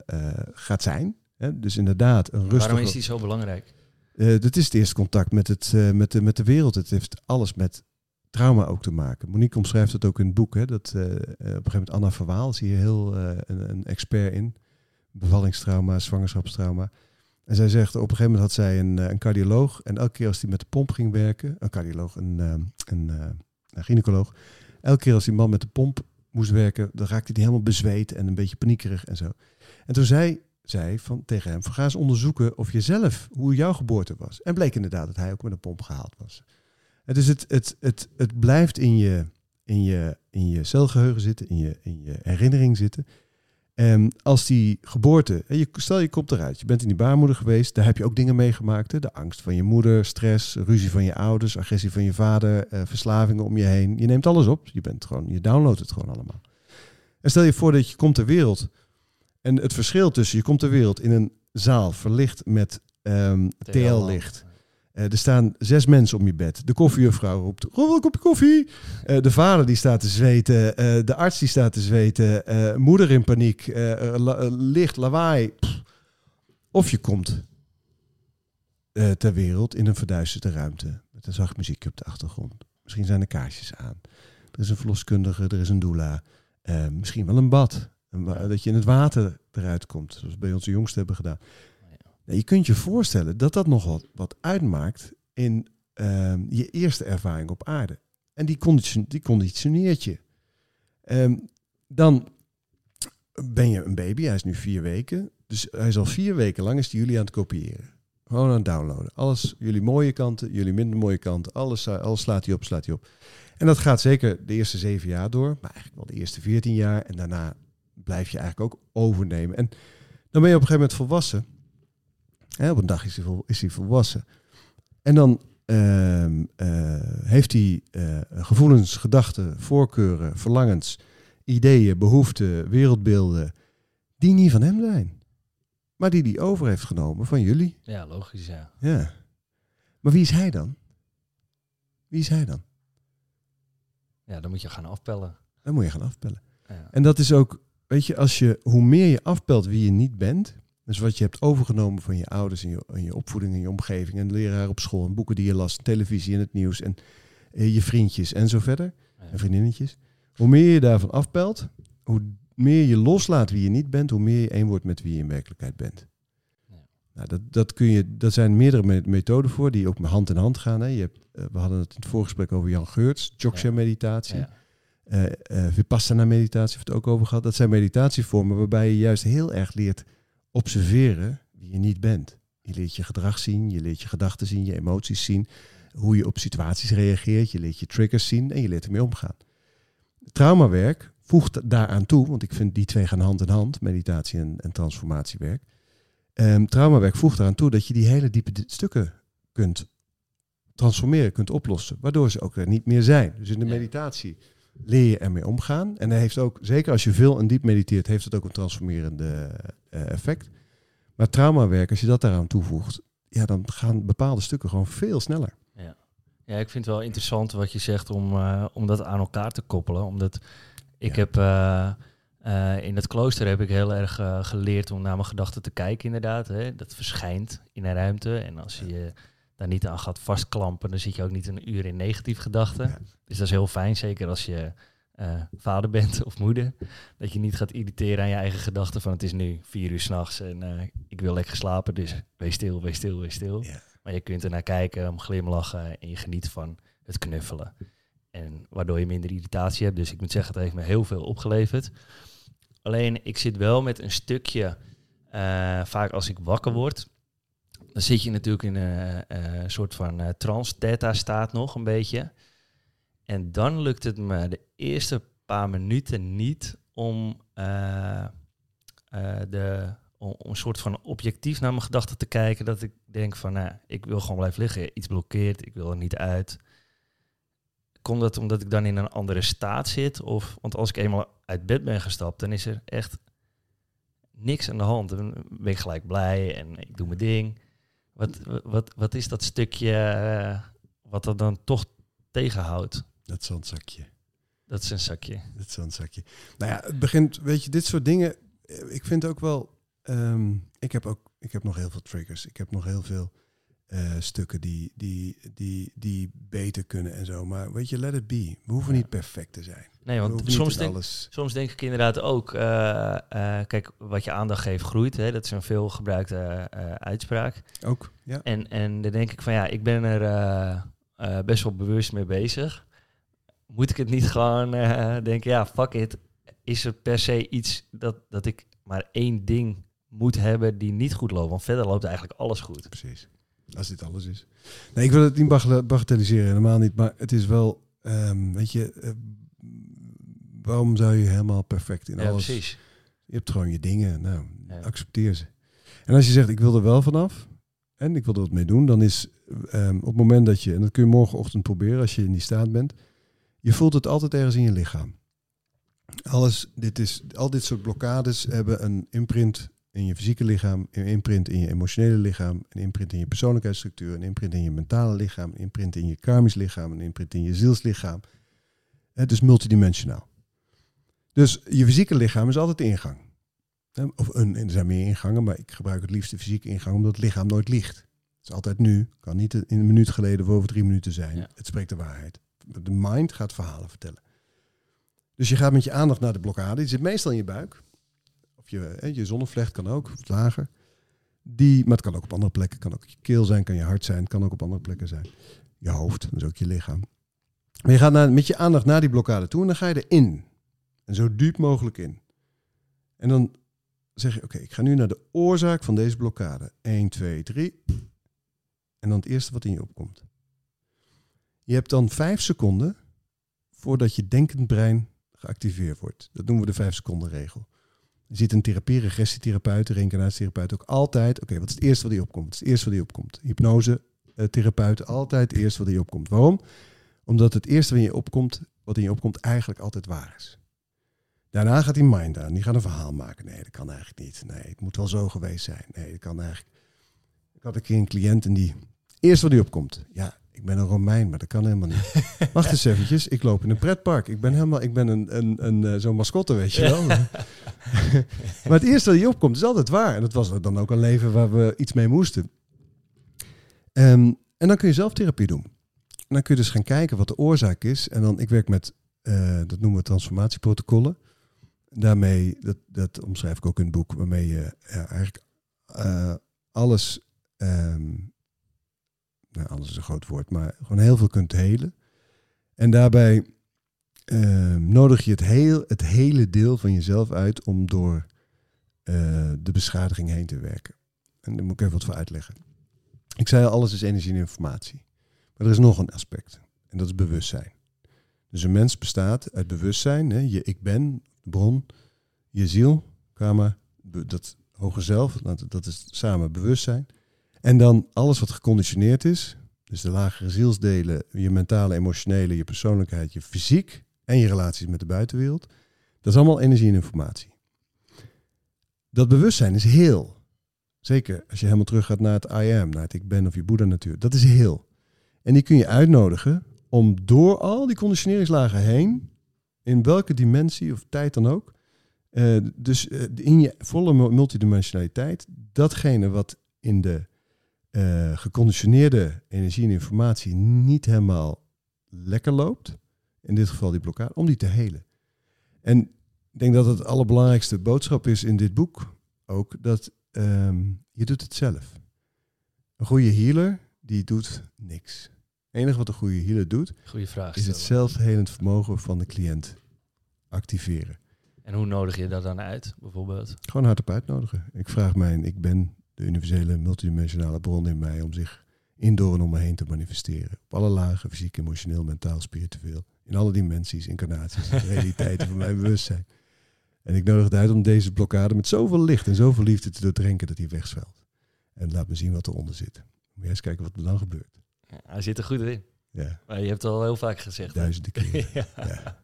[SPEAKER 1] gaat zijn. Hè? Dus inderdaad, een rustige...
[SPEAKER 2] Waarom is die zo belangrijk?
[SPEAKER 1] Uh, dat is het eerste contact met, het, met, de, met de wereld. Het heeft alles met trauma ook te maken. Monique omschrijft het ook in het boek. Hè, dat, uh, op een gegeven moment Anna Verwaal, zie je heel een, een, expert in. Bevallingstrauma, zwangerschapstrauma. En zij zegt, op een gegeven moment had zij een, een cardioloog. En elke keer als hij met de pomp ging werken, een cardioloog, een, een, een gynaecoloog. Elke keer als die man met de pomp moest werken, dan raakte hij helemaal bezweet en een beetje paniekerig en zo. En toen zei zei van, tegen hem: ga eens onderzoeken of je zelf, hoe jouw geboorte was. En bleek inderdaad dat hij ook met een pomp gehaald was. En dus het, het, het, het blijft in je, in, je, in je celgeheugen zitten, in je, in je herinnering zitten. En als die geboorte, je, stel je komt eruit, je bent in die baarmoeder geweest, daar heb je ook dingen meegemaakt. Hè? De angst van je moeder, stress, ruzie van je ouders, agressie van je vader, eh, verslavingen om je heen. Je neemt alles op, je, bent gewoon, je downloadt het gewoon allemaal. En stel je voor dat je komt ter wereld en het verschil tussen je komt ter wereld in een zaal verlicht met um, TL-licht. Uh, er staan zes mensen om je bed. De koffiejuffrouw roept, oh, een kopje koffie. Uh, de vader die staat te zweten. Uh, de arts die staat te zweten. moeder in paniek. Licht, lawaai. Of je komt ter wereld in een verduisterde ruimte. Met een zacht muziekje op de achtergrond. Misschien zijn er kaarsjes aan. Er is een verloskundige, er is een doula. misschien wel een bad. Dat je in het water eruit komt, zoals bij onze jongsten hebben gedaan. Je kunt je voorstellen dat dat nog wat, wat uitmaakt in um, je eerste ervaring op aarde. En die, condition, die conditioneert je. Um, dan ben je een baby, hij is nu vier weken. Dus hij is al vier weken lang is jullie aan het kopiëren. Gewoon aan het downloaden. Alles, jullie mooie kanten, jullie minder mooie kanten, alles, alles slaat hij op, slaat hij op. En dat gaat zeker de eerste zeven jaar door, maar eigenlijk wel de eerste veertien jaar. En daarna blijf je eigenlijk ook overnemen. En dan ben je op een gegeven moment volwassen. Hè, op een dag is hij, vol, is hij volwassen. En dan uh, uh, heeft hij uh, gevoelens, gedachten, voorkeuren, verlangens, ideeën, behoeften, wereldbeelden, die niet van hem zijn. Maar die hij over heeft genomen van jullie.
[SPEAKER 2] Ja, logisch, ja.
[SPEAKER 1] Ja. Maar wie is hij dan? Wie is hij dan?
[SPEAKER 2] Ja, dan moet je gaan afpellen.
[SPEAKER 1] Dan moet je gaan afpellen. Ja. En dat is ook weet je, als je, hoe meer je afpelt wie je niet bent, dus wat je hebt overgenomen van je ouders en je, en je opvoeding en je omgeving en de leraar op school en boeken die je las, televisie en het nieuws en eh, je vriendjes en zo verder, en vriendinnetjes. Hoe meer je daarvan afpelt, hoe meer je loslaat wie je niet bent, hoe meer je één wordt met wie je in werkelijkheid bent. Ja. Nou, dat, dat, kun je, dat zijn meerdere methoden voor die ook hand in hand gaan. Hè. Je hebt, uh, we hadden het in het voorgesprek over Jan Geurts, Joksha meditatie. Ja uh, uh, Vipassana meditatie heeft het ook over gehad. Dat zijn meditatievormen waarbij je juist heel erg leert observeren wie je niet bent. Je leert je gedrag zien, je leert je gedachten zien, je emoties zien, hoe je op situaties reageert, je leert je triggers zien en je leert ermee omgaan. Traumawerk voegt daaraan toe, want ik vind die twee gaan hand in hand, meditatie en, en transformatiewerk. Um, traumawerk voegt eraan toe dat je die hele diepe stukken kunt transformeren, kunt oplossen, waardoor ze ook er niet meer zijn. Dus in de meditatie leer je ermee omgaan. En hij heeft ook, zeker als je veel en diep mediteert, heeft het ook een transformerende uh, effect. Maar traumawerk, als je dat daaraan toevoegt, ja, dan gaan bepaalde stukken gewoon veel sneller.
[SPEAKER 2] Ja, ja ik vind het wel interessant wat je zegt om, uh, om dat aan elkaar te koppelen. Omdat ik heb uh, in het klooster heb ik heel erg geleerd om naar mijn gedachten te kijken, inderdaad. Hè. Dat verschijnt in een ruimte. En als je daar niet aan gaat vastklampen, dan zit je ook niet een uur in negatief gedachten. Dus dat is heel fijn, zeker als je uh, vader bent of moeder. Dat je niet gaat irriteren aan je eigen gedachten van het is nu vier uur s'nachts en uh, ik wil lekker slapen, dus wees stil, wees stil, wees stil. Ja. Maar je kunt er naar kijken, om glimlachen en je geniet van het knuffelen. En waardoor je minder irritatie hebt. Dus ik moet zeggen, het heeft me heel veel opgeleverd. Alleen ik zit wel met een stukje, uh, vaak als ik wakker word, dan zit je natuurlijk in een uh, soort van uh, trans-theta staat nog een beetje. En dan lukt het me de eerste paar minuten niet om, de, om, een soort van objectief naar mijn gedachten te kijken. Dat ik denk van, nou, ik wil gewoon blijven liggen. Iets blokkeert, ik wil er niet uit. Komt dat omdat ik dan in een andere staat zit? Of, want als ik eenmaal uit bed ben gestapt, dan is er echt niks aan de hand. Dan ben ik gelijk blij en ik doe mijn ding. Wat, wat, wat is dat stukje uh, wat er dan toch tegenhoudt?
[SPEAKER 1] Dat zandzakje.
[SPEAKER 2] Dat is een zakje.
[SPEAKER 1] Dat is een zakje. Nou ja, het begint, weet je, dit soort dingen. eh, Ik vind ook wel. ehm, ik heb ook, ik heb nog heel veel triggers. Ik heb nog heel veel eh, stukken die, die, die, die beter kunnen en zo. Maar weet je, let it be. We hoeven
[SPEAKER 2] Ja.
[SPEAKER 1] niet perfect te zijn.
[SPEAKER 2] Nee, want soms denk,
[SPEAKER 1] alles.
[SPEAKER 2] soms denk ik inderdaad ook... eh, eh, kijk, wat je aandacht geeft groeit. Hè? Dat is een veel gebruikte uitspraak.
[SPEAKER 1] Ook, ja.
[SPEAKER 2] En, en dan denk ik van ja, ik ben er best wel bewust mee bezig. Moet ik het niet gewoon denken, ja, fuck it. Is er per se iets dat, dat ik maar één ding moet hebben die niet goed loopt? Want verder loopt eigenlijk alles goed.
[SPEAKER 1] Precies. Als dit alles is. Nee, ik wil het niet bagatelliseren, helemaal niet. Maar het is wel, ehm, weet je, eh, waarom zou je helemaal perfect in
[SPEAKER 2] Ja,
[SPEAKER 1] alles...
[SPEAKER 2] precies.
[SPEAKER 1] Je hebt gewoon je dingen, nou,
[SPEAKER 2] Ja.
[SPEAKER 1] accepteer ze. En als je zegt, ik wil er wel vanaf en ik wil er wat mee doen, dan is ehm, op het moment dat je, en dat kun je morgenochtend proberen als je in die staat bent, je voelt het altijd ergens in je lichaam. Alles, dit is, al dit soort blokkades hebben een imprint in je fysieke lichaam, een imprint in je emotionele lichaam, een imprint in je persoonlijkheidsstructuur, een imprint in je mentale lichaam, een imprint in je karmisch lichaam, een imprint in je zielslichaam. Het is multidimensionaal. Dus je fysieke lichaam is altijd de ingang. Of een, er zijn meer ingangen, maar ik gebruik het liefst de fysieke ingang omdat het lichaam nooit liegt. Het is altijd nu, kan niet in een minuut geleden of over drie minuten zijn.
[SPEAKER 2] Ja.
[SPEAKER 1] Het spreekt de waarheid. De mind gaat verhalen vertellen. Dus je gaat met je aandacht naar de blokkade, die zit meestal in je buik. Je, je zonnevlecht kan ook, lager. Die, maar het kan ook op andere plekken, kan ook je keel zijn, kan je hart zijn, kan ook op andere plekken zijn. Je hoofd, is ook je lichaam. Maar je gaat met je aandacht naar die blokkade toe en dan ga je erin. En zo diep mogelijk in. En dan zeg je, oké, ik ga nu naar de oorzaak van deze blokkade. 1, 2, 3. En dan het eerste wat in je opkomt. Je hebt dan vijf seconden voordat je denkend brein geactiveerd wordt. Dat noemen we de vijf seconden regel. Je ziet een therapie, regressietherapeut, reïncarnatietherapeut ook altijd. Oké, wat is het eerste wat je opkomt? Is het eerste wat je opkomt? Hypnose, eh, therapeut, altijd het eerste wat je opkomt. Waarom? Omdat het eerste wat in je opkomt, wat in je opkomt eigenlijk altijd waar is. Daarna gaat die mind aan. Die gaat een verhaal maken. Nee, dat kan eigenlijk niet. Nee, het moet wel zo geweest zijn. Nee, dat kan eigenlijk. Ik had een keer een cliënt en die. Eerst wat die opkomt. Ja, ik ben een Romein, maar dat kan helemaal niet. Wacht eens eventjes. Ik loop in een pretpark. Ik ben helemaal. Ik ben een, een, een, eh, zo'n mascotte, weet je wel. [LAUGHS] maar het eerste wat die opkomt is altijd waar. En dat was dan ook een leven waar we iets mee moesten. Ehm, en dan kun je zelf therapie doen. En dan kun je dus gaan kijken wat de oorzaak is. En dan, ik werk met, eh, dat noemen we transformatieprotocollen. Daarmee, dat, dat omschrijf ik ook in het boek, waarmee je ja, eigenlijk eh, alles, ehm, nou, alles is een groot woord, maar gewoon heel veel kunt helen. En daarbij ehm, nodig je het, heel, het hele deel van jezelf uit om door eh, de beschadiging heen te werken. En daar moet ik even wat voor uitleggen. Ik zei al, alles is energie en informatie. Maar er is nog een aspect. En dat is bewustzijn. Dus een mens bestaat uit bewustzijn. Hè? Je ik ben, bron, je ziel, karma, dat hoge zelf. Dat is samen bewustzijn. En dan alles wat geconditioneerd is. Dus de lagere zielsdelen, je mentale, emotionele, je persoonlijkheid, je fysiek en je relaties met de buitenwereld. Dat is allemaal energie en informatie. Dat bewustzijn is heel. Zeker als je helemaal terug gaat naar het I am, naar het ik ben of je Boeddha natuur. Dat is heel. En die kun je uitnodigen om door al die conditioneringslagen heen, in welke dimensie of tijd dan ook, eh, dus eh, in je volle mu- multidimensionaliteit, datgene wat in de eh, geconditioneerde energie en informatie niet helemaal lekker loopt, in dit geval die blokkade, om die te helen. En ik denk dat het allerbelangrijkste boodschap is in dit boek ook dat ehm, je doet het zelf. Een goede healer, die doet niks. Het enige wat een goede healer doet,
[SPEAKER 2] Goeie vraag.
[SPEAKER 1] is het zelfhelend vermogen van de cliënt activeren.
[SPEAKER 2] En hoe nodig je dat dan uit, bijvoorbeeld?
[SPEAKER 1] Gewoon hardop uitnodigen. Ik vraag mijn, ik ben de universele multidimensionale bron in mij om zich in, door en om me heen te manifesteren. Op alle lagen, fysiek, emotioneel, mentaal, spiritueel. In alle dimensies, incarnaties, [LAUGHS] realiteiten van mijn bewustzijn. En ik nodig het uit om deze blokkade met zoveel licht en zoveel liefde te doordrenken dat hij wegzwelt. En laat me zien wat eronder zit. Moet je eens kijken wat er dan gebeurt.
[SPEAKER 2] Ja, hij zit er goed in.
[SPEAKER 1] Ja,
[SPEAKER 2] Maar je hebt het al heel vaak gezegd.
[SPEAKER 1] duizenden keren. [LAUGHS]
[SPEAKER 2] ja.
[SPEAKER 1] Ja.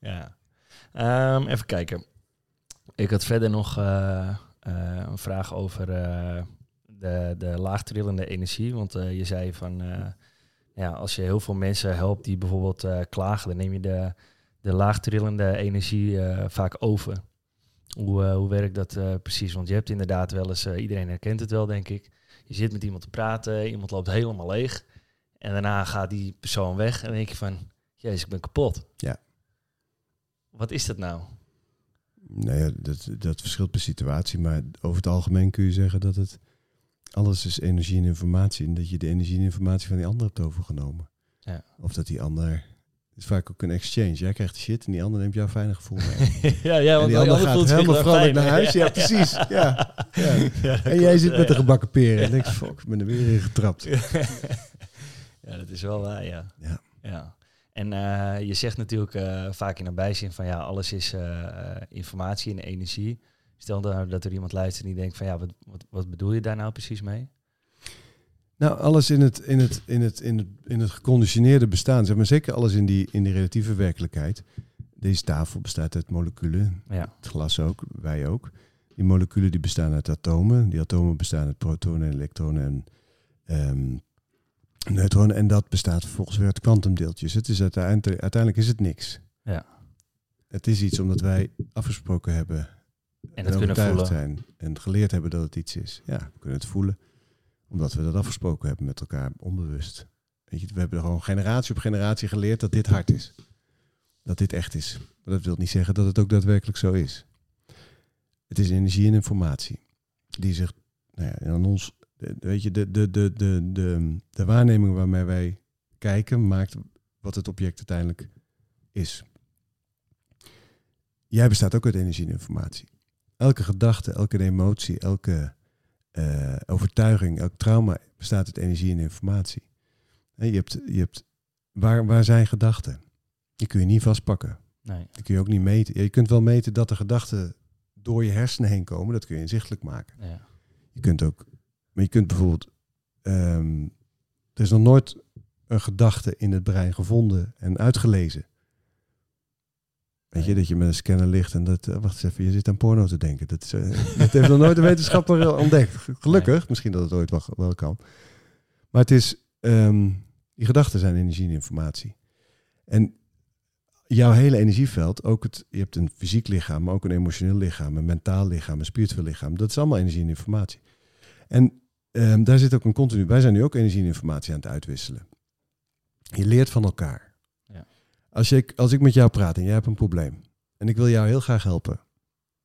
[SPEAKER 2] Ja. Ehm, even kijken. Ik had verder nog eh, een vraag over eh, de, de laagtrillende energie. Want eh, je zei van, eh, ja, als je heel veel mensen helpt die bijvoorbeeld eh, klagen, dan neem je de, de laagtrillende energie eh, vaak over. Hoe, eh, hoe werkt dat eh, precies? Want je hebt inderdaad wel eens, eh, iedereen herkent het wel, denk ik. Je zit met iemand te praten, iemand loopt helemaal leeg. En daarna gaat die persoon weg en dan denk je van, jezus, ik ben kapot.
[SPEAKER 1] Ja.
[SPEAKER 2] Wat is dat nou?
[SPEAKER 1] Nou ja, dat, dat verschilt per situatie, maar over het algemeen kun je zeggen dat het alles is energie en informatie. En dat je de energie en informatie van die ander hebt overgenomen.
[SPEAKER 2] Ja.
[SPEAKER 1] Of dat die ander. Het is vaak ook een exchange. Jij krijgt de shit en die ander neemt jouw fijne gevoel mee. [LAUGHS]
[SPEAKER 2] ja, ja, want
[SPEAKER 1] die ander gaat
[SPEAKER 2] voelt
[SPEAKER 1] helemaal vrolijk naar huis. [LAUGHS] Ja, precies. Ja. Ja. En jij zit met de gebakken peren en denkt, fuck, ik ben er weer in getrapt. [LAUGHS]
[SPEAKER 2] ja, dat is wel waar, ja.
[SPEAKER 1] Ja.
[SPEAKER 2] En eh, je zegt natuurlijk eh, vaak in een bijzin van ja, alles is eh, informatie en energie. Stel nou dat er iemand luistert die denkt van ja, wat, wat, wat bedoel je daar nou precies mee?
[SPEAKER 1] Nou, alles in het, in het, in het, in het, in het geconditioneerde bestaan, zeg maar zeker alles in die, in die relatieve werkelijkheid. Deze tafel bestaat uit moleculen,
[SPEAKER 2] Ja,
[SPEAKER 1] het glas ook, wij ook. Die moleculen die bestaan uit atomen. Die atomen bestaan uit protonen en elektronen en ehm, neutronen. En dat bestaat vervolgens weer uit kwantumdeeltjes. Het is uiteindelijk, uiteindelijk is het niks.
[SPEAKER 2] Ja.
[SPEAKER 1] Het is iets omdat wij afgesproken hebben
[SPEAKER 2] en dat kunnen voelen.
[SPEAKER 1] zijn en geleerd hebben dat het iets is. Ja, we kunnen het voelen omdat we dat afgesproken hebben met elkaar onbewust. Weet je, we hebben er gewoon generatie op generatie geleerd dat dit hard is. Dat dit echt is. Maar dat wil niet zeggen dat het ook daadwerkelijk zo is. Het is energie en informatie die zich nou ja, aan ons, de- weet je, de, de, de, de, de, de waarneming waarmee wij kijken maakt wat het object uiteindelijk is. Jij bestaat ook uit energie en informatie. Elke gedachte, elke emotie, elke eh, overtuiging, elk trauma bestaat uit energie en informatie. En je hebt, je hebt, waar, waar zijn gedachten? Die kun je niet vastpakken.
[SPEAKER 2] Nee.
[SPEAKER 1] Die kun je ook niet meten. Je kunt wel meten dat de gedachten door je hersenen heen komen. Dat kun je inzichtelijk maken.
[SPEAKER 2] Ja.
[SPEAKER 1] Je kunt ook, maar je kunt bijvoorbeeld, ehm, er is nog nooit een gedachte in het brein gevonden en uitgelezen. Weet je, dat je met een scanner ligt en dat, eh, wacht eens even, je zit aan porno te denken. Dat, is, eh, [LAUGHS] dat heeft nog nooit een wetenschapper [LAUGHS] ontdekt. Gelukkig, misschien dat het ooit wel, wel kan. Maar het is, ehm, die gedachten zijn energie en informatie. En jouw hele energieveld, ook het, je hebt een fysiek lichaam, maar ook een emotioneel lichaam, een mentaal lichaam, een spiritueel lichaam. Dat is allemaal energie en informatie. En ehm, daar zit ook een continu. Wij zijn nu ook energie en informatie aan het uitwisselen. Je leert van elkaar.
[SPEAKER 2] Ja.
[SPEAKER 1] Als, ik, als ik met jou praat en jij hebt een probleem en ik wil jou heel graag helpen,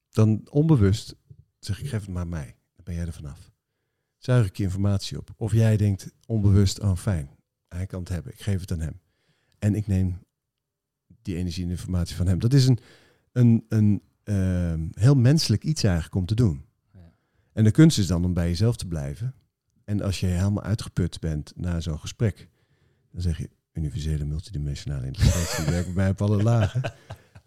[SPEAKER 1] dan onbewust zeg ik, geef het maar mij. Dan ben jij er vanaf. Zuig ik je informatie op. Of jij denkt onbewust, oh fijn, hij kan het hebben, ik geef het aan hem. En ik neem die energie en informatie van hem. Dat is een, een, een ehm, heel menselijk iets eigenlijk om te doen. En de kunst is dan om bij jezelf te blijven. En als je helemaal uitgeput bent na zo'n gesprek, dan zeg je universele multidimensionale intelligentie werkt bij mij op alle lagen.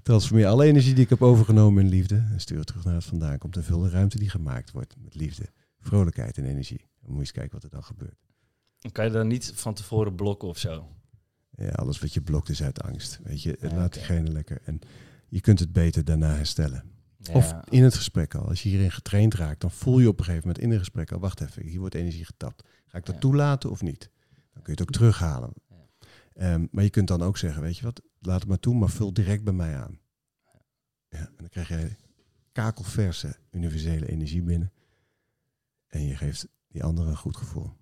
[SPEAKER 1] Transformeer alle energie die ik heb overgenomen in liefde en stuur het terug naar het vandaan komt en vul de ruimte die gemaakt wordt met liefde, vrolijkheid en energie. Dan moet je eens kijken wat er dan gebeurt.
[SPEAKER 2] Dan kan je dan niet van tevoren blokken of zo.
[SPEAKER 1] Ja, alles wat je blokt is uit angst. Weet je,
[SPEAKER 2] Ja,
[SPEAKER 1] laat diegene lekker. En je kunt het beter daarna herstellen.
[SPEAKER 2] Ja.
[SPEAKER 1] Of in het gesprek al. Als je hierin getraind raakt, dan voel je op een gegeven moment in het gesprek al, wacht even, hier wordt energie getapt. Ga ik dat
[SPEAKER 2] Ja.
[SPEAKER 1] toelaten of niet? Dan kun je het ook terughalen.
[SPEAKER 2] Ja.
[SPEAKER 1] Ehm, maar je kunt dan ook zeggen, weet je wat, laat het maar toe, maar vul direct bij mij aan. Ja, en dan krijg je kakelverse universele energie binnen. En je geeft die anderen een goed gevoel.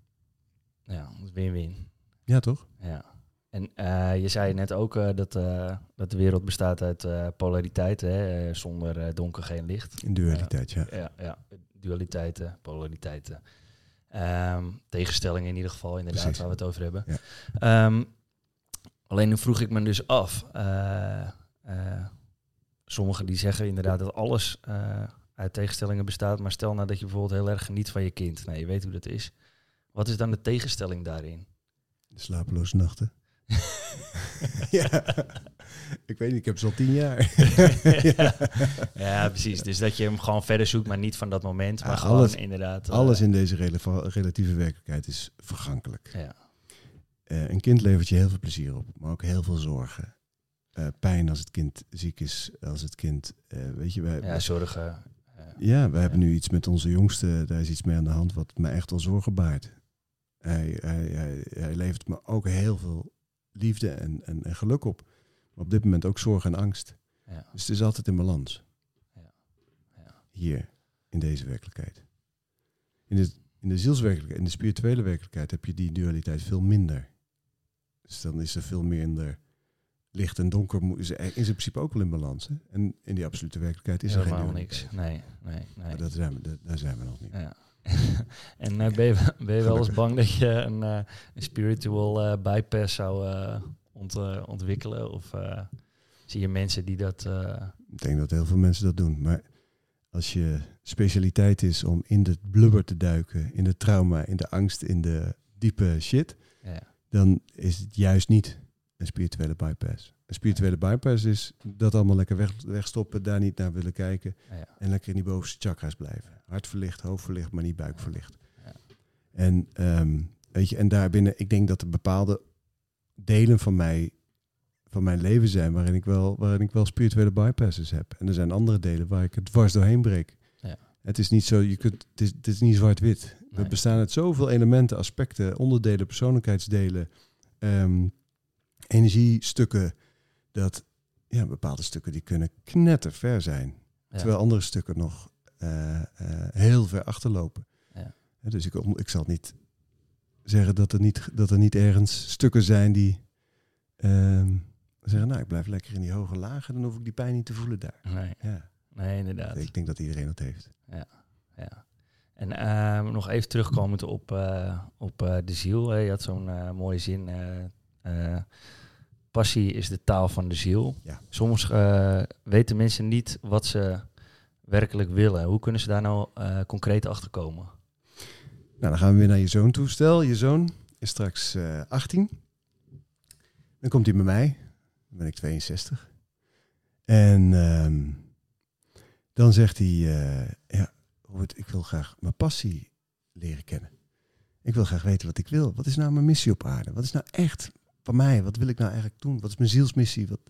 [SPEAKER 2] ja, dat is win-win.
[SPEAKER 1] Ja, toch?
[SPEAKER 2] Ja. En eh, je zei net ook eh, dat, eh, dat de wereld bestaat uit polariteiten. Hè? zonder donker geen licht.
[SPEAKER 1] In dualiteit, ja.
[SPEAKER 2] Ja, ja. dualiteiten, polariteiten. Ehm, tegenstellingen in ieder geval, inderdaad,
[SPEAKER 1] Precies.
[SPEAKER 2] waar we het over hebben.
[SPEAKER 1] Ja.
[SPEAKER 2] Ehm, alleen nu vroeg ik me dus af. sommigen die zeggen inderdaad dat alles uit tegenstellingen bestaat. Maar stel nou dat je bijvoorbeeld heel erg geniet van je kind. Nou, je weet hoe dat is. Wat is dan de tegenstelling daarin?
[SPEAKER 1] De slapeloze nachten. [LAUGHS] ja. Ik weet niet, ik heb ze al tien jaar. [LAUGHS]
[SPEAKER 2] ja. [LAUGHS] ja, precies. Dus dat je hem gewoon verder zoekt, maar niet van dat moment. Maar
[SPEAKER 1] Ja,
[SPEAKER 2] gewoon
[SPEAKER 1] alles-
[SPEAKER 2] inderdaad... eh,
[SPEAKER 1] Alles in deze relatieve werkelijkheid is vergankelijk.
[SPEAKER 2] Ja,
[SPEAKER 1] Eh, een kind levert je heel veel plezier op, maar ook heel veel zorgen. Eh, pijn als het kind ziek is, als het kind, weet je, wij,
[SPEAKER 2] ja zorgen.
[SPEAKER 1] ja, we hebben nu iets met onze jongste, daar is iets mee aan de hand wat mij echt al zorgen baart. Hij, hij, hij, hij levert me ook heel veel liefde en, en, en geluk op. Maar op dit moment ook zorg en angst.
[SPEAKER 2] Ja.
[SPEAKER 1] Dus het is altijd in balans.
[SPEAKER 2] Ja. Ja.
[SPEAKER 1] Hier, in deze werkelijkheid. In de, in de zielswerkelijkheid, in de spirituele werkelijkheid heb je die dualiteit veel minder. Dus dan is er veel minder licht en donker. Is, is in principe ook wel in balans. Hè? En in die absolute werkelijkheid is er geen dualiteit.
[SPEAKER 2] niks. Nee, nee, nee.
[SPEAKER 1] Maar dat zijn we, dat- daar zijn we nog niet.
[SPEAKER 2] Ja. [LAUGHS] en eh, ben, je, ben je wel eens bang dat je een, eh, een spiritual eh, bypass zou ont, ontwikkelen? Of zie je mensen die dat...
[SPEAKER 1] Ik denk dat heel veel mensen dat doen. Maar als je specialiteit is om in de blubber te duiken, in de trauma, in de angst, in de diepe shit,
[SPEAKER 2] ja,
[SPEAKER 1] dan is het juist niet een spirituele bypass. Een spirituele bypass is dat allemaal lekker weg, wegstoppen, daar niet naar willen kijken
[SPEAKER 2] ja,
[SPEAKER 1] en lekker in die bovenste chakras blijven. Hart verlicht, hoofd verlicht, maar niet buik verlicht.
[SPEAKER 2] Ja.
[SPEAKER 1] En, ehm, weet je, en daarbinnen, ik denk dat er bepaalde delen van mij, van mijn leven zijn waarin ik, wel, waarin ik wel spirituele bypasses heb. En er zijn andere delen waar ik het dwars doorheen breek.
[SPEAKER 2] Ja.
[SPEAKER 1] Het is niet zo, je kunt, het is, het is niet zwart-wit. We
[SPEAKER 2] Nee.
[SPEAKER 1] bestaan uit zoveel elementen, aspecten, onderdelen, persoonlijkheidsdelen, ehm, energiestukken, dat ja, bepaalde stukken die kunnen knetterver zijn.
[SPEAKER 2] ja.
[SPEAKER 1] Terwijl andere stukken nog eh, eh, heel ver achterlopen.
[SPEAKER 2] Ja.
[SPEAKER 1] Dus ik, om- ik zal niet zeggen dat er niet, dat er niet ergens stukken zijn die ehm, zeggen, nou ik blijf lekker in die hoge lagen, dan hoef ik die pijn niet te voelen daar.
[SPEAKER 2] Nee,
[SPEAKER 1] Ja,
[SPEAKER 2] nee, inderdaad.
[SPEAKER 1] ik denk dat iedereen dat heeft.
[SPEAKER 2] Ja. En ehm, nog even terugkomend op, eh, op de ziel. Je had zo'n mooie zin. Eh, passie is de taal van de ziel.
[SPEAKER 1] Ja.
[SPEAKER 2] Soms eh, weten mensen niet wat ze werkelijk willen. Hoe kunnen ze daar nou eh, concreet achter komen?
[SPEAKER 1] Nou, dan gaan we weer naar je zoon toe. Stel, je zoon is straks eh 18. Dan komt hij bij mij. Dan ben ik 62. En ehm, dan zegt hij, ja, Robert, ik wil graag mijn passie leren kennen. Ik wil graag weten wat ik wil. Wat is nou mijn missie op aarde? Wat is nou echt van mij? Wat wil ik nou eigenlijk doen? Wat is mijn zielsmissie? Wat...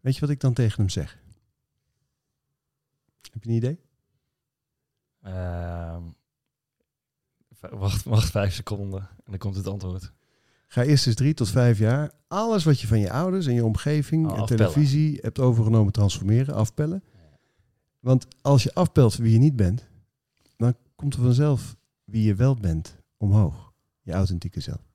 [SPEAKER 1] Weet je wat ik dan tegen hem zeg? Heb je een idee?
[SPEAKER 2] V- wacht, wacht vijf seconden en dan komt het antwoord.
[SPEAKER 1] Ga eerst eens drie tot vijf jaar alles wat je van je ouders en je omgeving
[SPEAKER 2] Oh,
[SPEAKER 1] en
[SPEAKER 2] afpellen.
[SPEAKER 1] televisie hebt overgenomen transformeren, afpellen. Want als je afpelt wie je niet bent, dan komt er vanzelf wie je wel bent omhoog. Je authentieke zelf.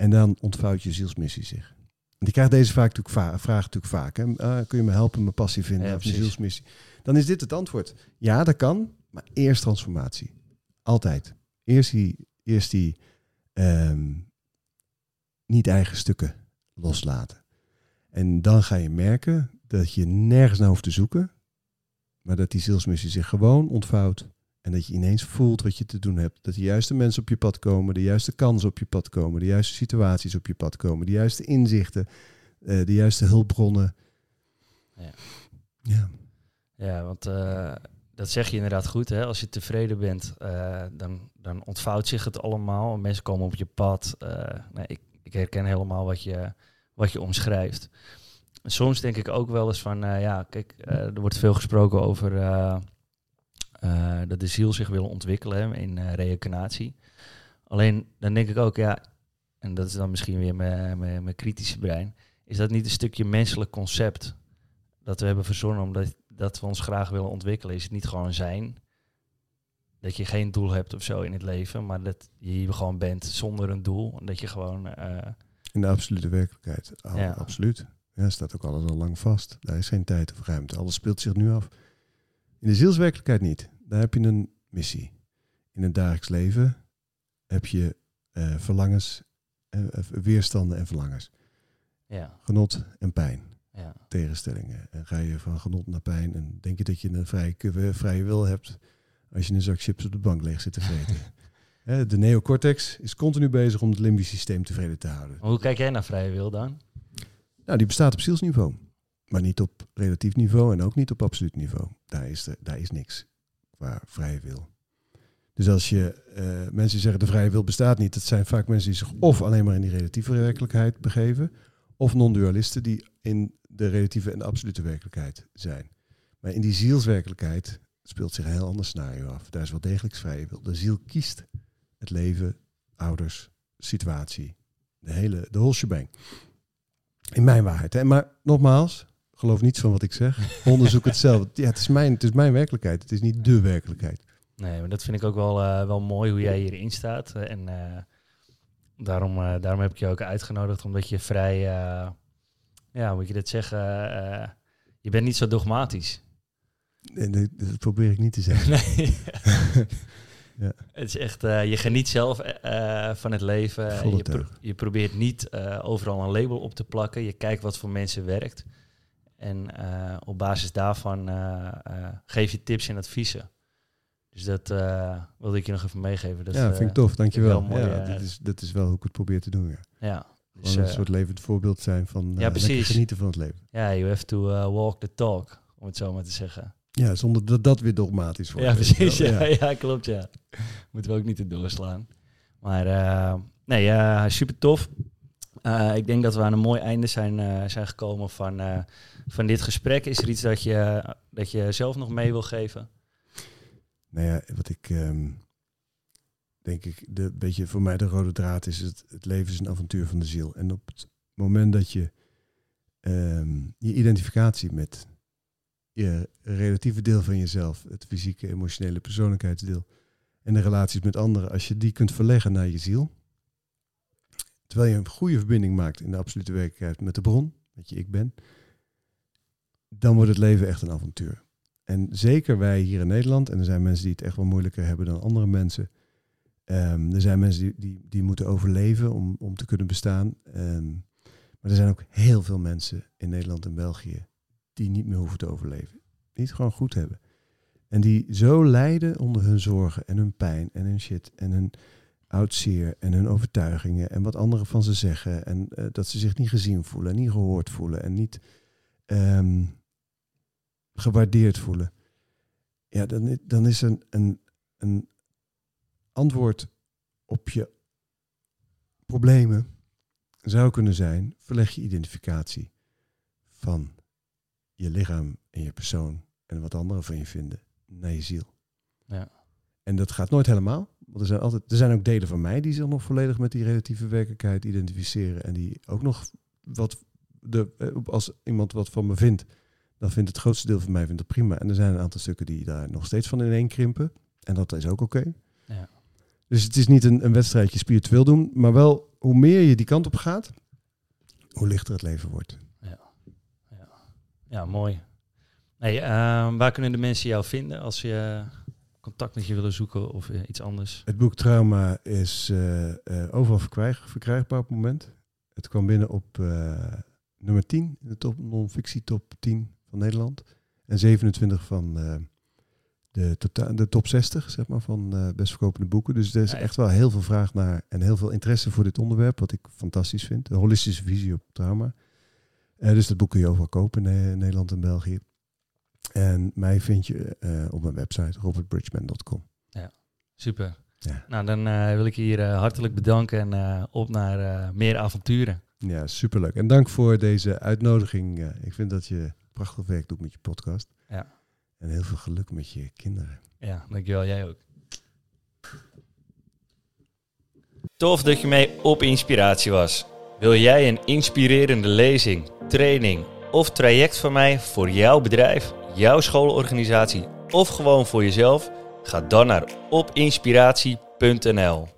[SPEAKER 1] En dan ontvouwt je zielsmissie zich. Want ik krijg deze vaak natuurlijk va- vraag natuurlijk vaak. Hè? Ah, kun je me helpen mijn passie vinden
[SPEAKER 2] Ja,
[SPEAKER 1] of mijn zielsmissie? Dan is dit het antwoord. Ja, dat kan, maar eerst transformatie. Altijd. Eerst die, eerst die ehm, niet eigen stukken loslaten. En dan ga je merken dat je nergens naar hoeft te zoeken, maar dat die zielsmissie zich gewoon ontvouwt. En dat je ineens voelt wat je te doen hebt. Dat de juiste mensen op je pad komen, de juiste kansen op je pad komen, de juiste situaties op je pad komen, de juiste inzichten, eh, de juiste hulpbronnen.
[SPEAKER 2] Ja.
[SPEAKER 1] Ja.
[SPEAKER 2] Ja, want eh, dat zeg je inderdaad goed. Hè? Als je tevreden bent, eh, dan, dan ontvouwt zich het allemaal. Mensen komen op je pad. Nee, ik, ik herken helemaal wat je, wat je omschrijft. Soms denk ik ook wel eens van, ja, kijk, er wordt veel gesproken over dat de ziel zich wil ontwikkelen in eh reïncarnatie. Alleen dan denk ik ook, ja, en dat is dan misschien weer mijn, mijn, mijn kritische brein, is dat niet een stukje menselijk concept dat we hebben verzonnen omdat dat we ons graag willen ontwikkelen? Is het niet gewoon zijn? Dat je geen doel hebt of zo in het leven, maar dat je hier gewoon bent zonder een doel. En dat je gewoon. eh,
[SPEAKER 1] In de absolute werkelijkheid.
[SPEAKER 2] Ja.
[SPEAKER 1] Absoluut. Ja, staat ook alles al lang vast. Daar is geen tijd of ruimte. Alles speelt zich nu af. In de zielswerkelijkheid niet. Daar heb je een missie. In het dagelijks leven heb je eh, verlangens, eh, eh, weerstanden en verlangens.
[SPEAKER 2] ja,
[SPEAKER 1] Genot en pijn.
[SPEAKER 2] ja,
[SPEAKER 1] Tegenstellingen. En ga je van genot naar pijn en denk je dat je een vrije, vrije wil hebt als je een zak chips op de bank leeg zit te vreten. [LAUGHS] De neocortex is continu bezig om het limbisch systeem tevreden te houden.
[SPEAKER 2] Maar hoe kijk jij naar vrije wil dan?
[SPEAKER 1] Nou, die bestaat op zielsniveau. Maar niet op relatief niveau en ook niet op absoluut niveau. Daar is, daar is niks qua vrije wil. Dus als je eh, mensen zeggen de vrije wil bestaat niet, dat zijn vaak mensen die zich of alleen maar in die relatieve werkelijkheid begeven, of non-dualisten die in de relatieve en de absolute werkelijkheid zijn. Maar in die zielswerkelijkheid speelt zich een heel ander scenario af. Daar is wel degelijk vrije wil. De ziel kiest het leven, ouders, situatie, de hele, de whole. In mijn waarheid. Hè? Maar nogmaals, geloof niets van wat ik zeg. Onderzoek het zelf. Ja, het is, mijn, het is mijn werkelijkheid. Het is niet de werkelijkheid.
[SPEAKER 2] Nee, maar dat vind ik ook wel, eh, wel mooi hoe jij hierin staat. Eh, En eh, daarom, daarom heb ik je ook uitgenodigd, omdat je vrij, ja, hoe moet je dat zeggen? je bent niet zo dogmatisch.
[SPEAKER 1] Dat, probeer ik niet te zeggen. [LAUGHS]
[SPEAKER 2] Nee. [LAUGHS]
[SPEAKER 1] Ja.
[SPEAKER 2] Het is echt, je geniet zelf van het leven. Je, pro- je probeert niet overal een label op te plakken. Je kijkt wat voor mensen werkt. En eh, op basis daarvan eh, eh, geef je tips en adviezen. Dus dat wilde ik je nog even meegeven. Dat,
[SPEAKER 1] ja, vind ik tof. Dankjewel.
[SPEAKER 2] wel mooi,
[SPEAKER 1] ja, dat, is, dat is wel hoe ik het probeer te doen. Ja.
[SPEAKER 2] Ja, dus,
[SPEAKER 1] een soort levend voorbeeld zijn van
[SPEAKER 2] Ja, precies.
[SPEAKER 1] genieten van het leven.
[SPEAKER 2] ja, you have to walk the talk, om het zo maar te zeggen.
[SPEAKER 1] Ja, zonder dat dat weer dogmatisch wordt.
[SPEAKER 2] Ja, precies. Ja, ja. klopt, ja. [LAUGHS] Moeten we ook niet te doorslaan. Maar eh, nee, super tof. Eh, ik denk dat we aan een mooi einde zijn, eh, zijn gekomen van, eh, van dit gesprek. Is er iets dat je, dat je zelf nog mee wil geven?
[SPEAKER 1] Nou ja, wat ik ehm, denk ik, de beetje voor mij de rode draad is, het, het leven is een avontuur van de ziel. En op het moment dat je ehm, je identificatie met je relatieve deel van jezelf, het fysieke, emotionele persoonlijkheidsdeel en de relaties met anderen, als je die kunt verleggen naar je ziel, terwijl je een goede verbinding maakt in de absolute werkelijkheid met de bron, met je ik ben, dan wordt het leven echt een avontuur. En zeker wij hier in Nederland, en er zijn mensen die het echt wel moeilijker hebben dan andere mensen. Ehm, er zijn mensen die, die, die moeten overleven om, om te kunnen bestaan. Ehm, maar er zijn ook heel veel mensen in Nederland en België die niet meer hoeven te overleven. Die het gewoon goed hebben. En die zo lijden onder hun zorgen en hun pijn en hun shit en hun oud zeer en hun overtuigingen en wat anderen van ze zeggen. En eh, dat ze zich niet gezien voelen en niet gehoord voelen en niet ehm, gewaardeerd voelen. Ja, dan, dan is een, een, een antwoord op je problemen zou kunnen zijn, verleg je identificatie van je lichaam en je persoon en wat anderen van je vinden naar je ziel.
[SPEAKER 2] Ja.
[SPEAKER 1] En dat gaat nooit helemaal. Want er zijn, altijd, er zijn ook delen van mij die zich nog volledig met die relatieve werkelijkheid identificeren. En die ook nog wat de, eh, als iemand wat van me vindt, dan vindt het grootste deel van mij vindt het prima. En er zijn een aantal stukken die daar nog steeds van ineen krimpen. En dat is ook oké.
[SPEAKER 2] Ja.
[SPEAKER 1] Dus het is niet een, een wedstrijdje spiritueel doen, maar wel hoe meer je die kant op gaat, hoe lichter het leven wordt.
[SPEAKER 2] Ja, mooi. Hey, ehm, waar kunnen de mensen jou vinden als je contact met je willen zoeken of eh, iets anders?
[SPEAKER 1] Het boek Trauma is eh, eh, overal verkrijg, verkrijgbaar op het moment. Het kwam binnen op nummer 10 in de top non-fictie top 10 van Nederland. En 27 van de, tota- de top 60 zeg maar, van best verkopende boeken. Dus er is
[SPEAKER 2] Ja,
[SPEAKER 1] echt wel heel veel vraag naar en heel veel interesse voor dit onderwerp, wat ik fantastisch vind. Een holistische visie op trauma. Eh, dus dat boek kun je overal kopen in Nederland en België. En mij vind je eh, op mijn website robertbridgman.com.
[SPEAKER 2] Super.
[SPEAKER 1] Ja.
[SPEAKER 2] Nou, dan eh, wil ik je hier eh, hartelijk bedanken en op naar meer avonturen.
[SPEAKER 1] Ja, superleuk. En dank voor deze uitnodiging. Ja, ik vind dat je prachtig werk doet met je podcast.
[SPEAKER 2] Ja.
[SPEAKER 1] En heel veel geluk met je kinderen.
[SPEAKER 2] Ja, dankjewel. Jij ook. Tof dat je mee op inspiratie was. Wil jij een inspirerende lezing, training of traject van mij voor jouw bedrijf, jouw schoolorganisatie of gewoon voor jezelf? Ga dan naar opinspiratie.nl.